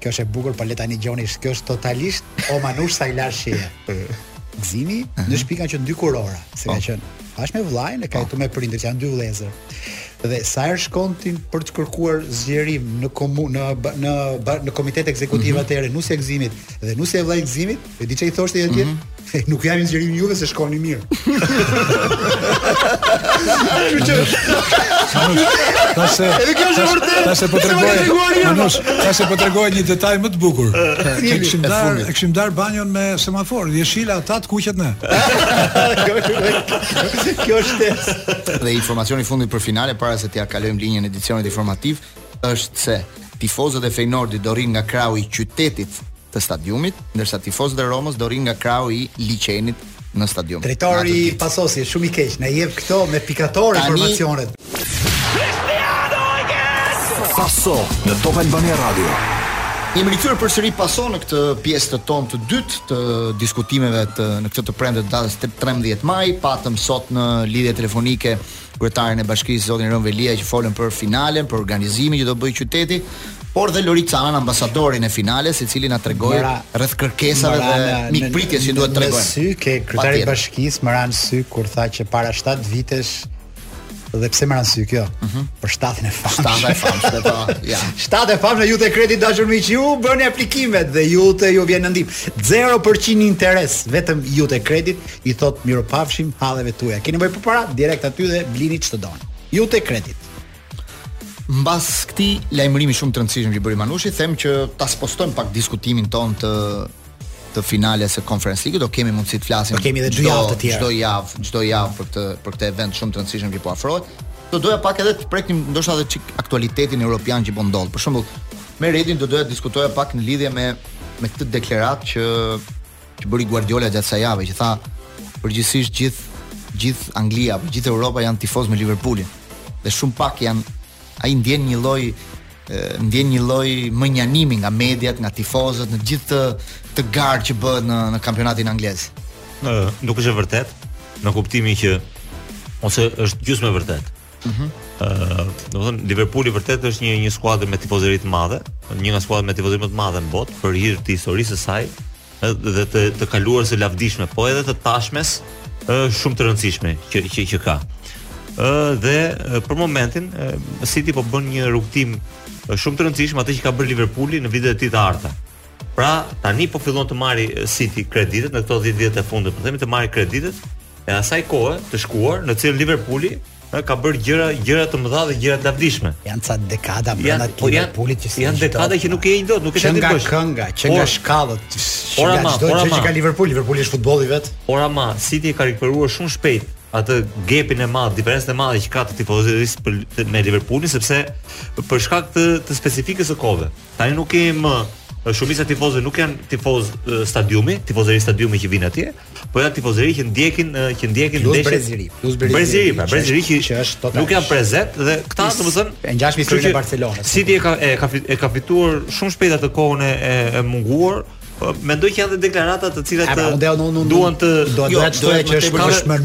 Kjo është e bukur, po le tani Gjoni, kjo është totalisht o Manush sa i lashtë je. Gzimi, në shtëpi kanë qenë dy kurora, se ka po. qenë bashkë me vëllain e ka po. jetu me prindërit, janë dy vëllezër. Dhe sa herë shkonin për të kërkuar zgjerim në komu, në në në komitet ekzekutiv mm -hmm. atëre, nusja e Gzimit dhe nusja e vëllait Gzimit, E di ça i thoshte atje? Mm -hmm. Nuk japim zgjerim juve se shkoni mirë. Kështu Tash edhe kjo është vërtet. Tash po tregoj. Manush, tash po tregoj një detaj më të bukur. Ne kishim dar, e kishim dar banjon me semafor, jeshila ata të kuqet ne. Kjo është test. Dhe informacioni i fundit për finale para se t'ia kalojmë linjën edicionit informativ, është se tifozët e Fejnordit do rrinë nga krahu i qytetit të stadiumit, ndërsa tifozët e Romës do rrinë nga krahu i liqenit në stadium. Drejtori i Pasos, i, shumë i keq, na jep këto me pikatore informacionet. Pasó në Top Albania Radio. Jemi rikthyer përsëri Paso në këtë pjesë të tonë të dytë të diskutimeve të në këtë të premte të datës 13 maj, patëm sot në lidhje telefonike kryetarin e bashkisë zotin Erion Veliaj që folën për finalen, për organizimin që do bëjë qyteti, por dhe Lorik Canan, ambasadorin e finales, i cili na tregoi rreth kërkesave dhe mikpritjes që duhet të tregojnë. Di ke, kryetari i bashkisë më ra në sy kur tha që para 7 vitesh dhe pse më ra në sy kjo? Uh mhm. -huh. Për shtatën e famshme. Shtata e famshme, po. Ja. Shtata e famshme Iute Credit të dashur miq, ju bëni aplikimet dhe Iute ju vjen në ndihmë. 0% interes, vetëm Iute Credit. i thotë mirupafshim halleve tuaja. Keni nevojë për para, direkt aty dhe blini ç'të doni. Iute Credit. Mbas këtij lajmërimi shumë të rëndësishëm që bëri Manushi, them që ta spostojmë pak diskutimin tonë të të finales së Conference League, do kemi mundësi të flasim. Do kemi edhe dy javë të tjera. Çdo javë, çdo javë për këtë për këtë event shumë të rëndësishëm që po afrohet. Do doja pak edhe të preknim ndoshta edhe çik aktualitetin europian që po ndodh. Për shembull, me Redin do doja të diskutoja pak në lidhje me me këtë deklaratë që që bëri Guardiola gjatë kësaj jave që tha përgjithësisht gjithë gjithë Anglia apo gjithë Europa janë tifozë me Liverpoolin dhe shumë pak janë ai ndjen një lloj ndjen një lloj mënjanimi nga mediat, nga tifozët në gjithë atë, atë garë që bëhet në në kampionatin anglez. Ë, nuk është e vërtetë në kuptimin që ose është gjysmë e vërtetë. Ëh, mm -hmm. domethënë Liverpooli vërtet është një një skuadër me tifozëri të madhe, një nga skuadrat me tifozëri më të mëdha në botë për hir të historisë së saj dhe të të kaluarës së lavdishme, po edhe të tashmes shumë të rëndësishme që që që ka. Ëh dhe për momentin City po bën një rrugëtim shumë të rëndësishëm atë që ka bërë Liverpooli në vitet e tij të arta. Pra, tani po fillon të marrë City kreditet në këto 10 vjet e fundit, po themi të marrë kreditet e asaj kohe të shkuar në të cilën Liverpooli ë, ka bërë gjëra gjëra të mëdha dhe gjëra të lavdishme. Janë ca dekada brenda Janë të po janë Liverpoolit që s'e janë gjdo. dekada që nuk e heq dot, nuk e Që nga kënga, që nga shkallët, që nga çdo gjë që ka Liverpool, Liverpooli është futbolli vetë. Ora ma, City ka rikuperuar shumë shpejt atë gepin e madh, diferencën e madhe që ka të tifozërisë për- të- me Liverpoolin sepse për shkak të, të specifikës së kohëve. Tani nuk kemi më shumica tifozëve nuk janë tifozë e, stadiumi, tifozëri stadiumi që vijnë atje, Po janë tifozëri që ndjekin që ndjekin ndeshjet. Plus Brazili, plus Brazili. Brazili, pra, Brazili që, që është total. Nuk janë prezent dhe këta domethënë e ngjashme historinë e Barcelonës. City e ka e ka e ka fituar shumë shpejt atë kohën e, e munguar. Po, mendoj që janë dhe deklarata të cilat pra, të duan të do të thotë jo, që është më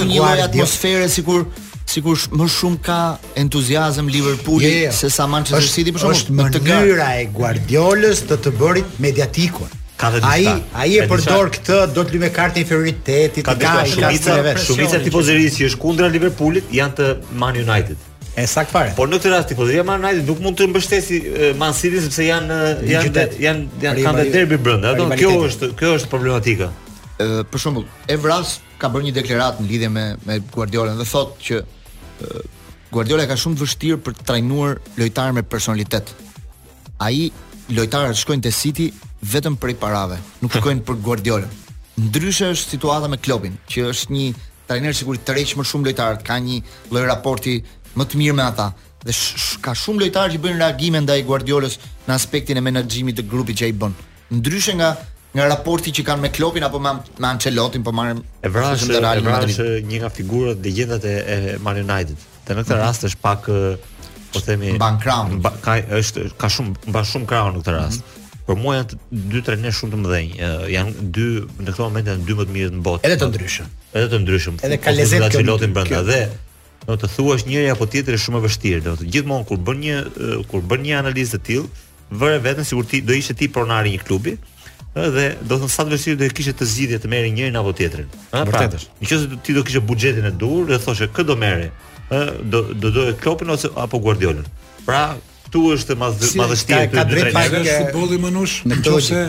shumë një atmosferë sikur Sikur më shumë ka entuziazëm Liverpooli yeah, jo, yeah. Jo. se sa Manchester City për shkak të mënyra e Guardiolës të të bërit mediatikun. Ka dhe ai ai e përdor këtë do të luajë kartën e inferioritetit ka ka shumica shumica tifozërisë që është kundra Liverpoolit janë të Man United. E saktë fare. Por në këtë rast tifozëria e Man United nuk mund të mbështesë Man City sepse janë janë janë janë kanë derbi brenda. Ato kjo është kjo është problematika. Ë për shembull, Evra ka bërë një deklaratë në lidhje me me Guardiolën dhe thotë që Guardiola ka shumë të vështirë për të trajnuar lojtarë me personalitet. Ai lojtarët shkojnë te City vetëm prej parave, nuk shkojnë për Guardiolën. Ndryshe është situata me Kloppin, që është një trajner sigurisht tërheq më shumë lojtarët, ka një lloj raporti më të mirë me ata dhe sh sh ka shumë lojtarë që bëjnë reagime ndaj Guardiolës në aspektin e menaxhimit të grupit që ai bën. Ndryshe nga nga raporti që kanë me Klopin apo me me Ancelottin po marrim Evra Evra është një nga figurat, legjendat e, e Man United. Dhe në këtë mhm. rast është pak po themi mban krahun. Mba, ka është ka shumë mban shumë krahun në këtë rast. Mm -hmm. Për mua janë dy trajnerë shumë të mëdhenj. Janë dy në këtë moment janë dy më të mirët në botë. Edhe të ndryshëm. Edhe të ndryshëm. Edhe ka lezet këtu. Edhe të ndryshëm. Edhe Do të thuash njëri apo tjetri është shumë e vështirë. Do të gjithmonë kur bën një kur bën një analizë të tillë, vëre veten sikur ti do ishe ti pronari i një klubi, dhe do të thotë sa të vështirë do të kishe të zgjidhje të merrje njërin apo tjetrin. Pra, Vërtet është. Nëse ti do kishe buxhetin e duhur dhe thoshe kë do merre, ë do do do e Kloppin ose apo Guardiolën. Pra, këtu është madhështia e tyre. Ka të drejtë fjalë futbolli më nush, nëse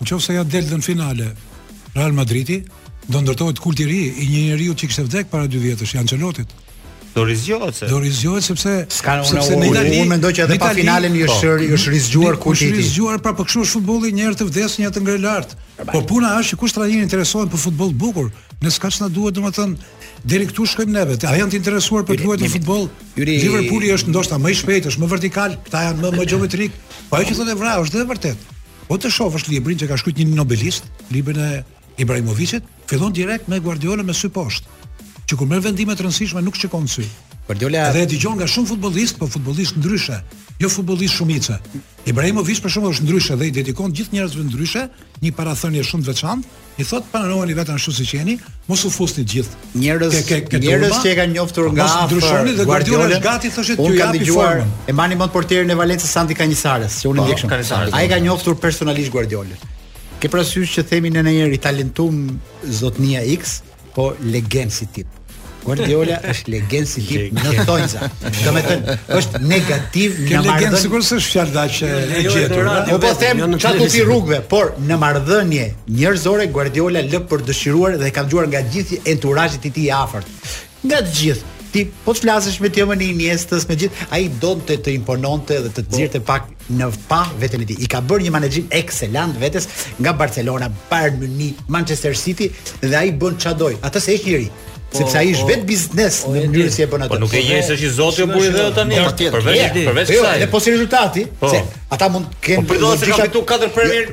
Nëse ia del dhe në finale Real Madridi, do ndërtohet kulti i ri i një njeriu që kishte vdekur para dy vjetësh, i Ançelotit. Do rizgjohet se. Do rizgjohet sepse ska unë sepse në Itali unë mendoj që edhe pa finalen i është po. i është rizgjuar kulti i tij. Është rizgjuar pra po kështu është futbolli një herë të vdes një herë të ngre lart. Po puna është që kur trajnerët interesohen për futboll të bukur, ne s'ka ç'na duhet domethën deri këtu shkojmë neve. A janë të interesuar për të luajtur futboll? Liverpooli është ndoshta më i shpejtë, është më vertikal, këta janë më më gjeometrik. Po ajo që thotë Evra është dhe vërtet. Po të shofësh librin që ka shkruajt një nobelist, librin e Ibrahimovicit, fillon direkt me Guardiola me sy poshtë. Që kur merr vendime të rëndësishme nuk shikon në sy. Guardiola edhe e dëgjon nga shumë futbollistë, po futbollistë ndryshe, jo futbollistë shumice. Ibrahimovic për shembull është ndryshe dhe ia dedikon gjithë njerëzve ndryshe një parathënie shumë të veçantë, I thot pranojeni veten ashtu siç jeni, mos u fusni të gjithë. Njerëz, njerëz që e kanë njoftur po nga afër. Mos ndryshoni dhe Guardiola është gati thoshë ti ja di gjuar. E mbani mend portierin e Valencias Santi Kanisares, që unë po, e ndjek shumë. Ai e ka njoftur personalisht Guardiolën. Ke parasysh që themi ne ndonjëherë i talentum ky zotnia X, Po legen si tip. Guardiola është legen si tip në tonza. Domethënë, është negativ në marrëdhënie. Legen sigurisht është fjalë dashje jo, e gjetur. Po po them jo, çka do ti rrugëve, por në marrëdhënie njerëzore Guardiola lë për të dëshiruar dhe e kam dëgjuar nga gjithë enturazhi i tij i afërt. Nga të gjithë ti po të flasësh me Tiamin e Iniestës me gjithë, ai donte të impononte dhe të po. nxirrte pak në pah veten e tij. I ka bërë një menaxhim ekselent vetes nga Barcelona, Bayern Munich, Manchester City dhe ai bën çfarë do ai. Atë se është njeri, po, sepse ai është po, vetë biznes po, në mënyrën si e bën atë. Po nuk e njeh se është i zoti apo i dhe tani. Përveç përveç kësaj. Jo, edhe po s'i rezultati, se ata mund të kenë po do të ka fituar katër premier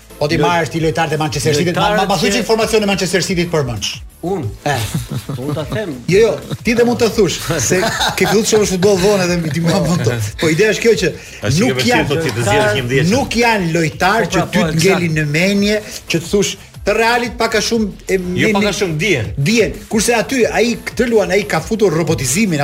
Po t'i marrësh ti lojtarët e Manchester City, ma ma, ma thuaj formacionin e Manchester City përmendsh. Unë. Eh. Po ta them. Jo, jo, ti dhe mund të thuash se ke filluar të shohësh futboll vonë edhe ti më vonë. Po. po ideja është kjo që nuk janë të Nuk janë lojtarë po, pra, që ty po, të ngelin në mendje që të thuash të Realit pak a shumë e jo pak a shumë dihen. Dihen. Kurse aty ai këtë luan ai ka futur robotizimin,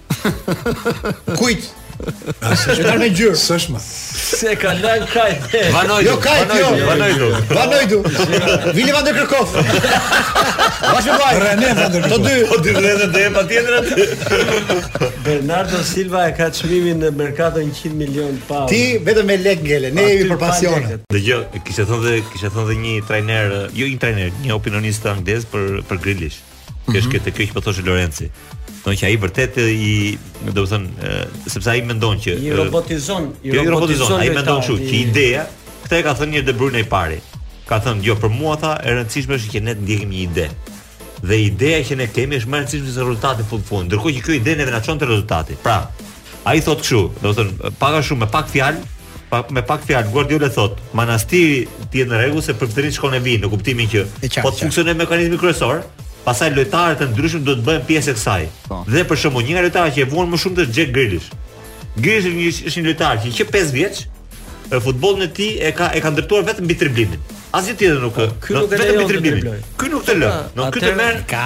Kujt? Është qytetar me ngjyrë. S'është më. S'e ka lënë Kajt. Vanoj. Jo Kajt, jo. Vanoj do. Vanoj do. Vili van der Kërkof. Bash ai. Rene van der Kërkof. Të dy. Po dy vëllezër dhe pa tjetër aty. Bernardo Silva e ka çmimin në merkato 100 milion pound. Ti vetëm me lek ngele. Ne jemi për pasion. Dëgjo, kishte thënë dhe kishte thënë dhe një trajner, jo një trajner, një opinionist anglez për për Grealish. Mm -hmm. Kështu që te kjo që po thoshte Lorenci. Do që ai vërtet i, domethënë, sepse ai mendon që i robotizon, i robotizon, robotizon ai mendon kështu që ideja, këtë e ka thënë një De Bruyne i pari. Ka thënë, "Jo, për mua tha, e rëndësishme është që ne të ndjekim një ide." Dhe ideja që ne kemi është më e rëndësishme se rezultati në fund fundit. Ndërkohë që kjo ide neve na çon te rezultati. Pra, Ai thotë kështu, domethënë pak a shumë me pak fjalë, pa, me pak fjalë Guardiola thotë, Manastiri të jetë në rregull se prifti shkon e vjen në kuptimin që po të funksionojë mekanizmi kryesor, pastaj lojtarët e ndryshëm do të bëhen pjesë e kësaj. Po. Dhe për shembull, një nga lojtarët që e vuan më shumë është Jack Grealish. Grealish është një është një lojtar që që 5 vjeç e futbollin e tij e ka e ka ndërtuar vetëm mbi driblimin. Asgjë tjetër nuk ka. Ky nuk e lejon të driblojë. Ky nuk të lë. Nuk ky të merr ka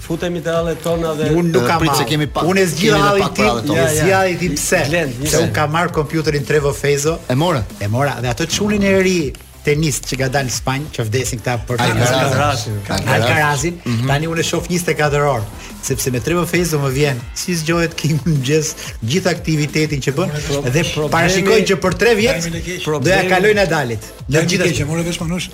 Futemi te hallet tona dhe unë nuk kam se kemi pak. Unë e zgjidha hallin tim, ja, ja. zgjidha hallin tim pse? Se unë kam marrë kompjuterin Trevo Fezo. E mora. E mora dhe atë çunin e ri në tenis që ka dalë në Spanjë, që vdesin këta për të Alcarazin. Alcarazin. Mhm. Tani unë e shoh 24 orë, sepse me Trevo Fezo më vjen si zgjohet ky në mëngjes, gjithë aktivitetin që bën dhe parashikoj që për 3 vjet do ia kalojë Nadalit. Në gjithë që more vesh Manush.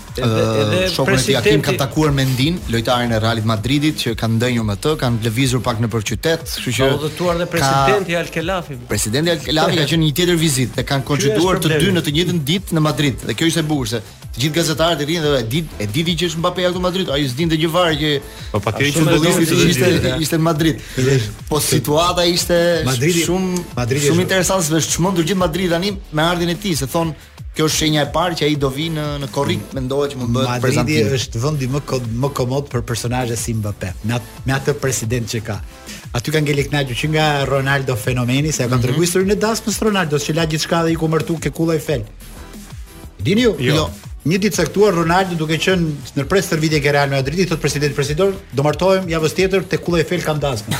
Edhe edhe shokun e tij Hakimin, kanë takuar Mendyn, lojtarin e Realit të Madridit që kanë ndënjur me të, kanë lëvizur pak nëpër qytet, kështu që ka udhëtuar dhe presidenti Al Khelafi. Presidenti Al Khelafi ka qenë në një tjetër vizitë dhe kanë koinciduar të dy në të njëjtën ditë në Madrid. Dhe kjo ishte e bukur se të gjithë gazetarët i rrinë dhe e di, e di që është Mbappe këtu në Madrid, ai s'dinte gjë fare që po patjetër që futbollisti ishte ishte, ishte në Madrid. Po situata ishte shumë Madridi shumë interesante, është çmendur gjithë Madridi tani me ardhjen e tij, se thonë Kjo është shenja e parë që ai do vijë në në korrik, mendohet që mund të bëhet prezantimi. Madridi është vendi më ko, më komod për personazhe si Mbappé, me atë, me atë president që ka. Aty kanë ngel të kënaqur që nga Ronaldo fenomeni, se e kanë mm -hmm. treguar historinë e dasmës së Ronaldos, që la gjithçka dhe iku u martu ke kulla Eiffel. Dini ju? Jo. jo. Një ditë të caktuar Ronaldo duke qenë në pres stërvitje ke Real Madridi, i thotë presidentit, president, do martohem javës tjetër te kulla Eiffel kam dasmë.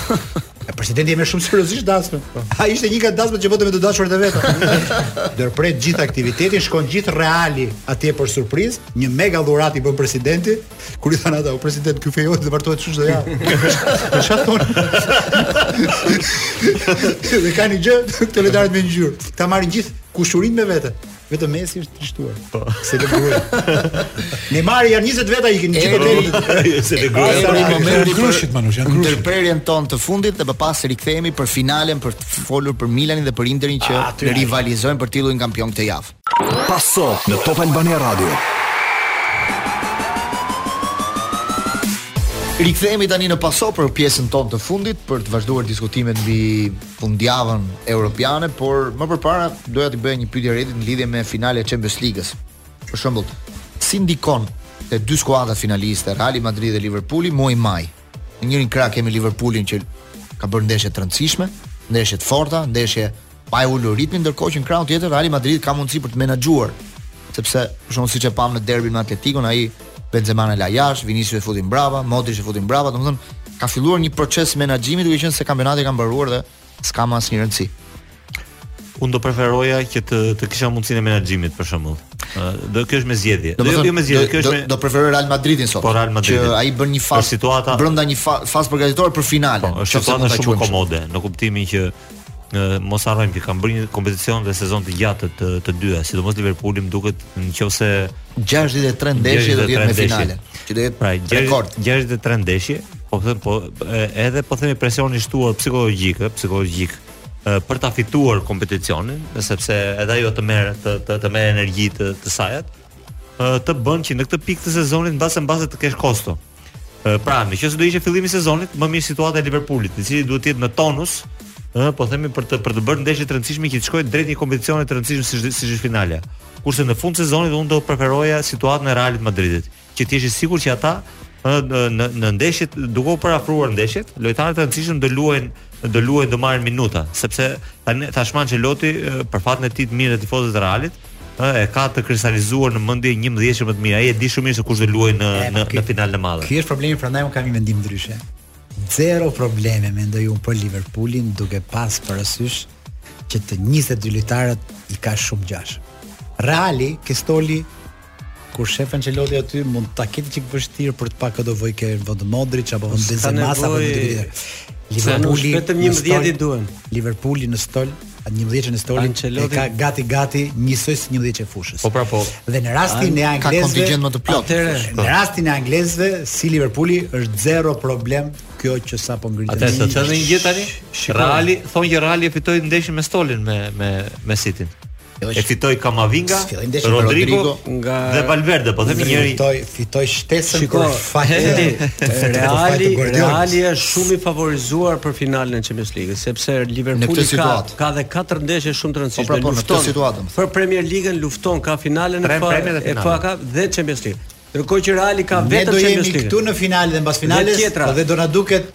E presidenti e merr shumë seriozisht dasmën. Po. Ajo ishte një nga dasmat që bënte me të dashurat e veta. Ndërpret gjithë aktivitetin, shkon gjithë Reali atje për surprizë, një mega dhuratë i bën presidenti, kur i thanë ata, o president, ky fejohet e martohet çu çdo javë. Po çfarë thonë? Dhe e kanë një gjë këta lojtarët me ngjyrë. Ta marrin gjithë kushurinë me vete. Vetëm Messi është i trishtuar. Po. S'e le gruaja. Neymar janë 20 veta, ikin gjithë te ai. S'e le gruaja. Sa në momentin e grushit Manush, janë grushit. Ndërprerjen tonë të fundit dhe më pas rikthehemi për finalen për të folur për Milanin dhe për Interin që ah, rivalizojnë për titullin kampion këtë javë. Paso në Top Albania Radio. Rikthehemi tani në Paso për pjesën tonë të fundit për të vazhduar diskutimet mbi fundjavën europiane, por më përpara doja të bëja një pyetje Redit në lidhje me finalen e Champions Ligës. Për shembull, si ndikon te dy skuadrat finaliste, Real Madrid dhe Liverpooli, muaji maj. Në njërin krah kemi Liverpoolin që ka bërë ndeshje të rëndësishme, ndeshje të forta, ndeshje pa e ulur ritmin, ndërkohë që në krahun tjetër Real Madrid ka mundësi për të menaxhuar, sepse për shembull siç e pamë në derbin me Atletikon, ai Benzemanë la jashtë, Vinicius e futi mbrapa, Modric e futi mbrapa, domethënë ka filluar një proces menaxhimi duke qenë se kampionati ka mbaruar dhe s'ka më asnjë rëndësi. Unë do preferoja që të të kisha mundësinë e menaxhimit për shembull. Do kjo është me zgjedhje. Do jo, jo me zgjedhje, kjo është me do preferoj Real Madridin sot. Po Real Madrid. Që ai bën një fazë situata brenda një fazë përgatitore për finalen. Po, është situata shumë komode, në kuptimin që mos harrojmë që kanë bërë një kompeticion dhe sezon të gjatë të të dyja, sidomos Liverpooli më duket nëse 63 ndeshje do të jetë në finale, që do jetë pra, rekord. 63 ndeshje, po them po edhe po themi presioni i shtuar psikologjik, psikologjik për ta fituar kompeticionin, sepse edhe ajo të merr të të, të merr energji të, të sajat, të bën që në këtë pikë të sezonit mbase mbase të kesh kosto. Pra, në qoftë se do ishte fillimi i sezonit, më mirë situata e Liverpoolit, i cili duhet të jetë në tonus, ë, po themi për të për të bërë ndeshje të rëndësishme që të shkojë drejt një kompeticioni të rëndësishëm siç siç është finalja. Kurse në fund të sezonit unë do të preferoja situatën e Real Madridit, që të jesh i sigurt që ata ë, në në, në ndeshjet duke iu afruar ndeshjet, lojtarët e rëndësishëm do luajnë do luajnë do marrin minuta, sepse tani tashmë Ancelotti ë, për fatin e tij të mirë dhe tifozëve të Realit, Ëh, e ka të kristalizuar në mendje njëmbëdhjetëshe më të mirë. Ai e di shumë mirë se kush do luajë në e, në, në finalen e madhe. Ky është problemi, prandaj un kam një mendim ndryshe. Zero probleme mendoj un për Liverpoolin duke pas parasysh që të 22 lojtarët i ka shumë ngjashëm. Reali, ke stoli, kur shef Ancelotti aty mund ta ketë çik vështirë për të pa kë do vejë ke vend Modric apo vend Benzema apo vend Liverpooli vetëm 11 i duhen Liverpooli në stol njëmbëdhjetëshen e stolit e ka gati gati njësoj si njëmbëdhjetëshe e fushës. Po pra po. Dhe në rastin e anglezëve ka kontingjent më të plotë. Atëherë, në rastin e anglezëve si Liverpooli është zero problem kjo që sa po ngritet. Atë të çon një gjë tani? Reali thonë që Reali e fitoi ndeshjen me stolin me me me City. E fitoi Kamavinga, Rodrigo, Rodrigo nga dhe Valverde, po themi njëri fitoi fitoi shtesën Shiko, për fajin e Reali, Reali është shumë i favorizuar për finalen e Champions League, sepse Liverpooli ka ka dhe katër ndeshje shumë të rëndësishme. Po, pra, po, në këtë situatë. Për Premier League-n lufton ka finalen e FA e FA Cup dhe Champions League. Ndërkohë që Reali ka vetëm Champions League. Ne do jemi këtu në finale dhe mbas finales, po dhe do na duket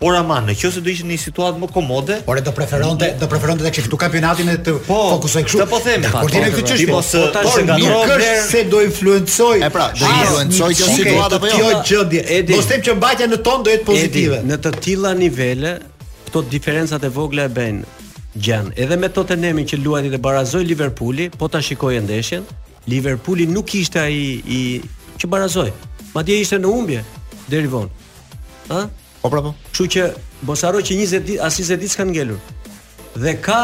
Por ama, në qoftë se do ishte në një situatë më komode, por e do preferonte, do preferonte të kishte këtu kampionatin dhe të po, fokusohej kështu. Po them, po ti në këtë çështje, po se ta shëngatron se do influencojë. E pra, do influencojë kjo situatë apo jo? Kjo gjendje. Do të them që mbajtja në ton do jetë pozitive. Në të tilla nivele, këto diferencat e vogla e bëjnë gjën. Edhe me Tottenhamin që luajti dhe barazoi Liverpooli, po ta shikoje ndeshjen, Liverpooli nuk ishte ai që barazoi. Madje ishte në humbje deri vonë. Ë? Po pra po. Kështu që mos harro që 20 ditë, as 20 ditë s'kanë ngelur. Dhe ka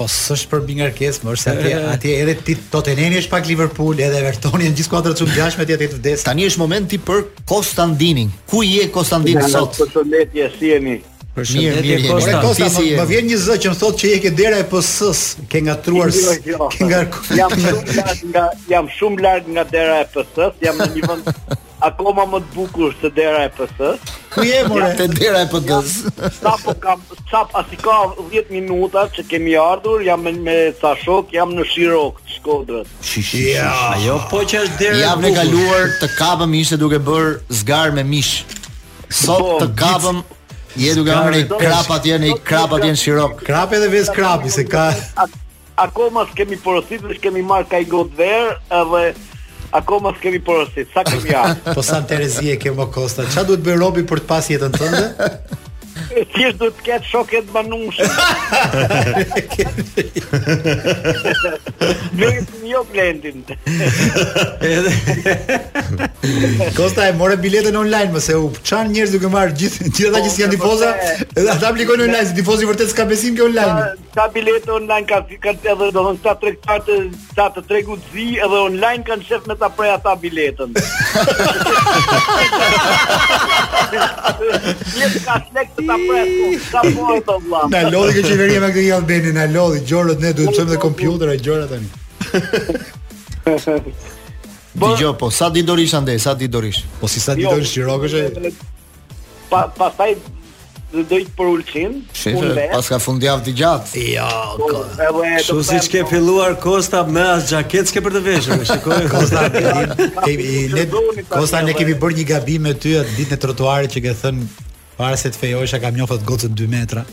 Po s'është për mbingarkesë, më është se atje, atje edhe ti Tottenham është pak Liverpool, edhe Evertoni janë gjithë skuadra të ngjashme atje të vdes. Tani është momenti për Kostandinin. Ku je Kostandin sot? Përshëndetje, si jeni? Përshëndetje Kosta. Kosta, më, më vjen një zë që më thotë që je ke dera e PS-s, ke ngatërruar. Jo, jo. Ke nga jam shumë larg nga jam shumë larg nga dera e PS-s, jam në një vend akoma më të bukur se dera e PS-s. Ku je more? Te dera e PS-s. Sapo kam, sa, pasi ka 10 minuta që kemi ardhur, jam me, me ca shokë, jam në Shirokë, Shkodër. Shishi. Ja, ajo po që është dera. Javën e kaluar të kapëm ishe duke bërë zgarë me mish. Sot po, të kapëm Je duke marrë një krap atje, një krap atje në Shirokë. Krap edhe vezë krapi se ka akoma s'kemi porosit dhe kemi marrë nga një gotë verë edhe akoma s'kemi porosit, sa kemi ja. po sa në terezi e ke mo Kosta, ça duhet të bëjë robi për të pas jetën tënde? E thjeshtë duhet të ketë shokët më nushe. Vetë një jo blendin. Kosta e more biletën online, më se u çanë njerëzit duke marrë gjithë gjithë ata që po, janë tifozë, edhe ata aplikojnë online, si tifozi vërtet s'ka besim kjo online. Sa biletë online ka ka edhe do të sa tregtar të sa të tregut të zi edhe online kanë shef me ta pre ata biletën. Një ka slek të ta presë ato, sa po ato vlla. Na lodhi kjo qeveria me këtë e-Albania, na lodhi gjorët ne duhet të çojmë kompjuterë e gjora tani. Dëgjo po, sa ditë do rrish andej, sa ditë do rrish. Po si sa ditë jo, do rrish Shirokë? Pa pastaj do të për Ulqin. Shefe, pas ka fundjavë të gjatë. Jo, ko. Kështu siç ke filluar Kosta më as xhaketë s'ke për të veshur. Shiko Kosta. Kemi ne Kosta ne kemi bërë një gabim me ty atë ditën e trotuarit që ke thënë Para se të fejohesha kam njohur gocën 2 metra.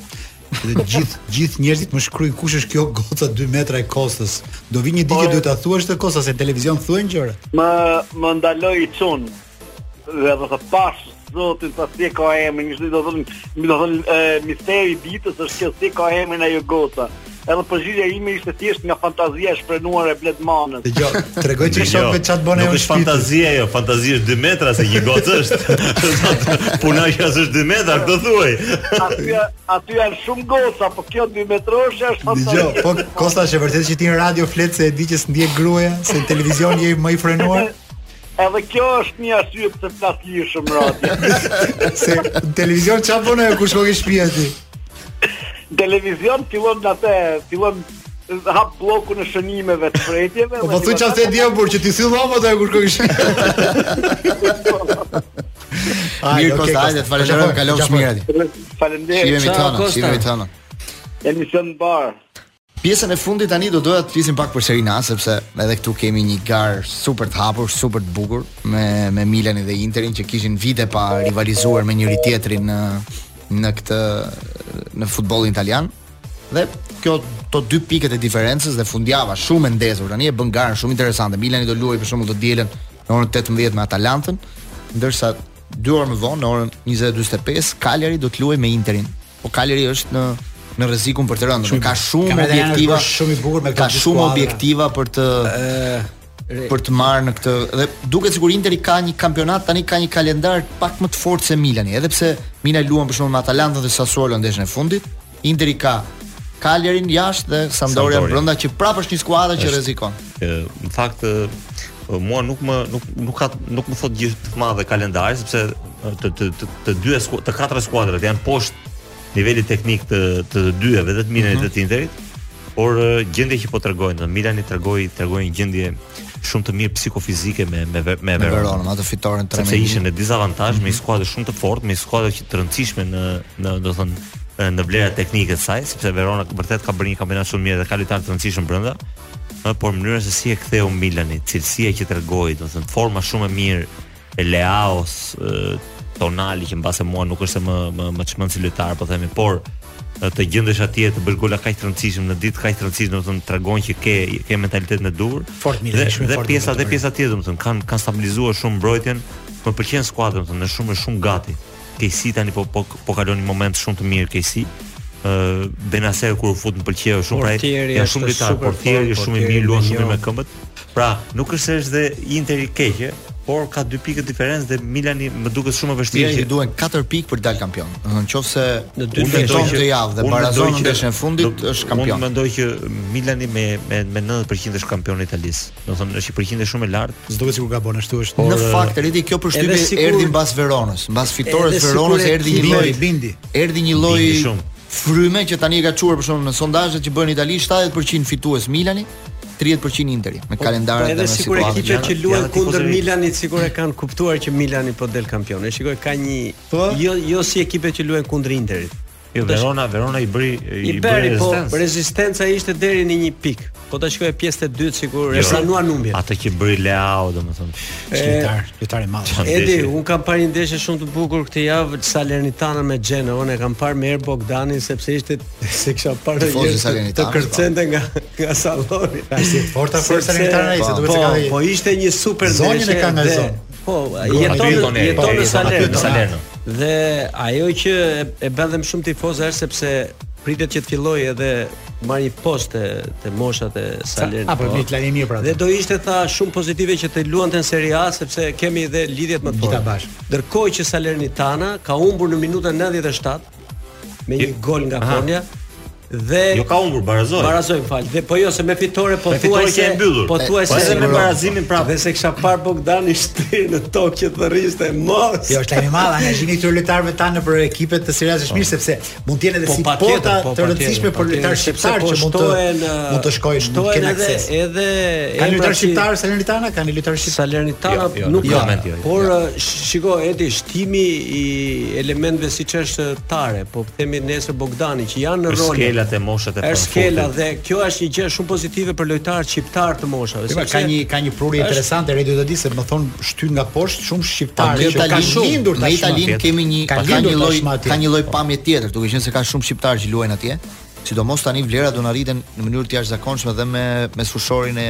Dhe gjithë gjithë njerëzit më shkruajnë kush është kjo goca 2 metra e Kostës. Do vijë një ditë që po, duhet ta thuash ti Kosta se në televizion thuhen gjëra. Më më ndaloi një çun. Dhe më tha pash zotin sa si ka emrin, ishte do të thonë, më do thonë misteri i ditës është kjo si ka emrin ajo goca. Edhe përgjigja ime ishte thjesht nga fantazia e shfrenuar e Bled Manës. Dëgjo, tregoj ti shoh vetë çfarë bën ajo. Nuk është fantazi ajo, fantazi është 2 metra se një gocë është. Puna që as është 2 metra, do thuaj. Aty aty janë shumë goca, po kjo 2 metrosh është fantazi. Dëgjo, po Kosta është vërtet që ti në radio flet se e di që s'ndjek gruaja, se televizion je më i frenuar. Edhe kjo është një arsye pse flas lirshëm në radio. Se televizion çfarë bën ajo kur shkon në shtëpi aty? Televizion fillon atë, fillon hap bllokun e shënimeve të thirrjeve. Po po thuaj çfarë se dia por që ti sill apo ajo kur shkon në shtëpi. Ai, okay, Kosta, hajde, të falenderoj, kalofsh mirë aty. Faleminderit. Shihemi tonë, shihemi tonë. Emision bar. Pjesën e fundit tani do doja të flisim pak për Serie A sepse edhe këtu kemi një garë super të hapur, super të bukur me me Milanin dhe Interin që kishin vite pa rivalizuar me njëri tjetrin në në këtë në futbollin italian. Dhe kjo to dy pikët e diferencës dhe fundjava shumë e ndezur tani e bën garën shumë interesante. Milani do luajë për shembull të dielën në orën 18 me Atalantën, ndërsa dy orë më vonë në orën 20:45 Cagliari do të luajë me Interin Po Kaleri është në në rrezikun për të rënë. Shumë, ka shumë objektiva, shumë i bukur me këtë. Ka shumë objektiva për të për të marrë në këtë dhe duket sikur Interi ka një kampionat tani ka një kalendar pak më të fortë se Milani, edhe pse Milani luan për shembull me Atalantën dhe Sassuolo ndeshën e fundit. Interi ka Kalerin jashtë dhe Sampdoria brenda që prapë është një skuadër që rrezikon. Në fakt mua nuk më nuk nuk ka nuk më thotë gjë të madhe kalendari sepse të të të, të dy skuadrat, të katra skuadrat janë poshtë nivelit teknik të të, të dyve, edhe të Milanit mm -hmm. dhe të Interit. Por gjendja që po tregojnë, Milani tregoi tregoi një gjendje shumë të mirë psikofizike me me me, me Veronë, atë fitoren 3-1. Sepse ishin në dizavantazh mm -hmm. me mhm. skuadër shumë të fortë, me skuadër që të rëndësishme në në domethënë në vlerat teknike të saj, sepse Verona vërtet ka bërë një kampionat shumë mirë dhe ka lojtarë të rëndësishëm brenda. Ë, por mënyra se si e ktheu Milani, cilësia që tregoi, domethënë forma shumë e mirë e Leaos, Tonali që mbase mua nuk është se më më më çmend si lojtar, po themi, por të gjendesh atje të bësh gola kaq të rëndësishëm në ditë kaq të rëndësishme, domethënë tregon që ke ke mentalitetin e duhur. Fort mirë, dhe, shumë dhe fort. Pjesa dhe pjesa tjetër, domethënë kanë kanë stabilizuar shumë mbrojtjen. Më pëlqen skuadra, domethënë, është shumë shumë gati. Kessie tani po po po kalon një moment shumë të mirë Kessie. Ë Bennacer kur u fut më pëlqeu shumë pra. Janë shumë lojtarë, portieri është shumë i mirë, luan shumë me këmbët. Pra, nuk është se është dhe Interi keq, por ka dy pikë diferencë dhe Milani më duket shumë e vështirë. Milanit i duhen 4 pikë për të dalë kampion. Domethënë nëse në dy pikë do të javë dhe barazon ndeshjen e fundit është kampion. Unë mendoj që Milani me me me 90% është kampion i Italisë. Domethënë është një përqindje shumë e lartë. S'duket sikur gabon ashtu është. Në fakt redi kjo përshtypje sikur... erdhi mbas Veronës, mbas fitores të Veronës erdhi një lloj bindje. Erdhi një lloj fryme që tani e ka çuar për shkak në sondazhet që bën Itali 70% fitues Milani, 30% Interi me po, kalendarin edhe sikur ekipet që luajnë kundër Milanit sikur e kanë kuptuar që Milani po del kampion. E, shiko ka një po? jo jo si ekipet që luajnë kundër Interit. Jo, Verona, Verona i bëri i, I bëri po, rezistencë. Po, rezistenca ishte deri në një pikë. Po ta shikosh pjesën e dytë sikur jo, e pranuan humbjen. Atë që bëri Leao, domethënë, lojtar, lojtar i madh. Edi, unë kam parë një ndeshje shumë të bukur këtë javë Salernitana me Genoa, unë e kam parë me Bogdanin sepse ishte s'e kisha parë një të, të kërcente po. nga nga salloni. Tash si porta për Salernitana ishte duhet të po, ka. Po ishte një super ndeshje. Zonjën e ka nga zonë. Po, jeton në jeton në Salerno. Salerno. Dhe ajo që e bën dhe më shumë tifoz është sepse pritet që të fillojë edhe marr një post te te moshat e Salerno. Apo një plan i mirë pra. Dhe do ishte tha shumë pozitive që të luante në Serie A sepse kemi edhe lidhjet më të forta. Gjithë bashkë. Ndërkohë që Salernitana ka humbur në minutën 97 me një gol nga Konya dhe jo ka humbur barazoi barazoi më fal dhe po jo se me fitore pothuajse e mbyllur pothuajse edhe me barazimin prapë dhe s'e kisha parë Bogdanin shtrirë në tokë që të rriste mos jo është lajm i madh angazhimi i lojtarëve tanë nëpër ekipet e Serie A-së është mirë sepse mund të jenë edhe po, si porta po, të rëndësishme për lojtarë shqiptarë po që mund të mund të shkojnë të kenë akses edhe kanë lojtarë shqiptarë Salernitana kanë lojtarë shqiptarë Salernitana jo, jo, nuk jo, ka por shiko Edi shtimi i elementëve siç është Tare, po themi nesër Bogdani që janë në rol. Është Skela te moshat e fundit. Është Skela dhe kjo është një gjë shumë pozitive për lojtarët shqiptarë të moshave. Sepse ka një ka një prurje interesante Redi do di se më thon shtyn nga poshtë shumë shqiptarë që kanë lindur në Itali kemi një ka një lloj ka një lloj pamje tjetër, duke qenë se ka shumë shqiptarë që luajnë atje. Sidomos tani vlerat do na rriten në mënyrë të jashtëzakonshme dhe me me fushorin e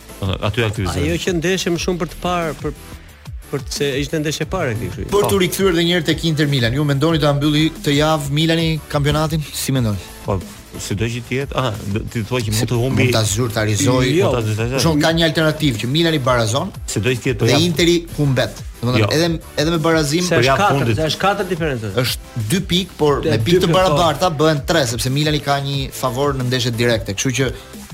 aty aktivizohet. Ajo që ndeshëm shumë për të parë për për se ishte ndeshje parë këtu kështu. Për t'u rikthyer edhe një herë tek Inter Milan, ju mendoni ta mbyllë këtë javë Milani kampionatin? Si mendoni? Po, sido që të jetë? Ah, ti thua që mund të humbë. Mund ta zyrtarizojë, jo, mund ta zyrtarizojë. Por shumë ka një alternativë që Milani barazon, sido që të jetë? Po dhe Interi humbet. Domethënë jo. edhe edhe me barazim për javën e fundit. Është katër, katër diferencë. Është 2 pikë, por me pikë të po. barabarta bëhen 3 sepse Milani ka një favor në ndeshjet direkte. Kështu që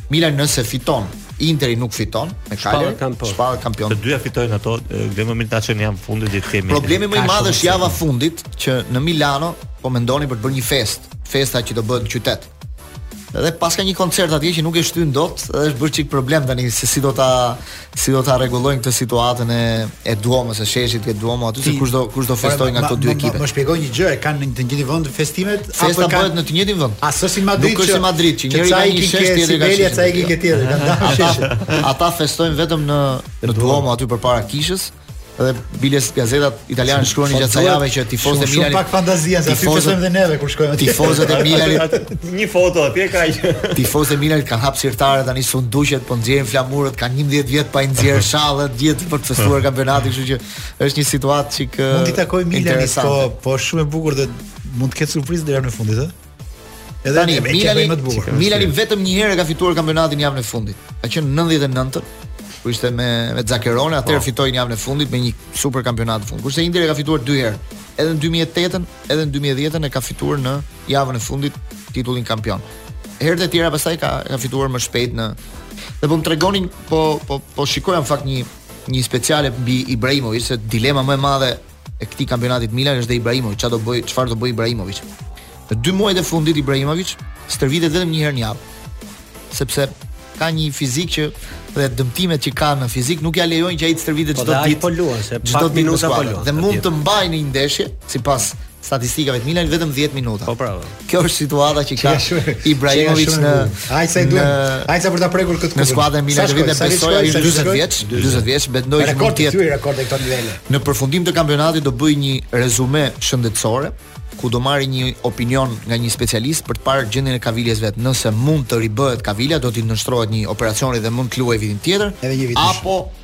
Milani nëse fiton, Interi nuk fiton me Cagliari. Shpallet kampion. Të dyja fitojnë ato, dhe më mirë ta çojnë javën e fundit dhe të kemi. Problemi më i madh është java e fundit që në Milano po mendonin për të bërë një festë, festa që do bëhet në qytet. Dhe paska një koncert atje që nuk e shtyn dot, është bërë çik problem tani se si do ta Si do ta rregullojnë këtë situatën e e Duomos, e sheshit të Duomo aty se kush do kush do festojë nga këto dy ekipe. Më shpjego një gjë, e kanë në të njëjtin vend festimet apo kanë? Festa bëhet në të njëjtin vend. A s'është si Madrid? Nuk është si Madrid, që njëri ka një shesh tjetri ka një. Ata festojnë vetëm në në Duomo aty përpara kishës. dhe biles gazetat italiane shkruanin gjatë kësaj jave që tifozët e Milanit shumë pak fantazia se aty festojmë edhe neve kur shkojmë atje tifozët e Milanit një foto atje kaq, tifozët e Milanit kanë hap sirtaret tani, sunduqet po nxjerrin flamurët kanë 11 vjet pa i nxjerr shallet dhjetë vjet për të festuar kampionatin kështu që është një situatë çik mund t'i takojë Milanit po po shumë e bukur dhe mund të ketë surprizë deri në fund, ë Edhe Tani, e Milani, më të bukur. Milani vetëm një herë ka fituar kampionatin javën e fundit. Ka qenë në 99-ën, ku ishte me me Zakeronin, atëherë oh. fitoi javën e fundit me një super kampionat në fund. Kurse Interi e ka fituar dy herë, edhe në 2008-ën, edhe në 2010-ën e ka fituar në javën e fundit titullin kampion. Herët e tjera pastaj ka ka fituar më shpejt në dhe po më tregonin po po po shikoja në fakt një një speciale mbi Ibrahimovic se dilema më e madhe e këtij kampionati te Milani është dhe Ibrahimovic, çfarë do bëj, çfarë do bëj Ibrahimovic. Në dy muajt e fundit Ibrahimovic stërvitet vetëm një herë në javë. Sepse ka një fizik që dhe dëmtimet që ka në fizik nuk ja lejojnë që ai të stërvitet po çdo ditë. Po luan se çdo ditë nuk po luan. Dhe mund të mbajë në një ndeshje, sipas statistikave të Milanit vetëm 10 minuta. Po bravo. Kjo është situata që ka Ibrahimovic në Ai sa duhet. Ai sa për ta prekur këtë kupë. Në skuadrën e Milanit vetë besoj ai 40 vjeç, 40 vjeç, mendoj se mund të jetë rekord në këto nivele. Në përfundim të kampionatit do bëj një rezume shëndetësore ku do marrë një opinion nga një specialist për të parë gjendjen e kaviljes vet, nëse mund të ribëhet kavilja, do t'i nënshtrohet një operacioni dhe mund të luajë vitin tjetër, apo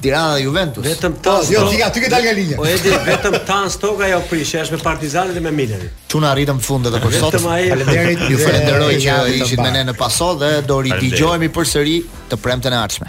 Tirana dhe Juventus. Vetëm ta. Po, jo, ti aty ke dalë nga linja. Po e di vetëm ta stoka jo prish, është me Partizanin dhe me Milan. Çuna arritëm në fund edhe për sot. Faleminderit, ju falenderoj që ishit me ne në paso dhe do ridëgjohemi përsëri të premten e ardhshme.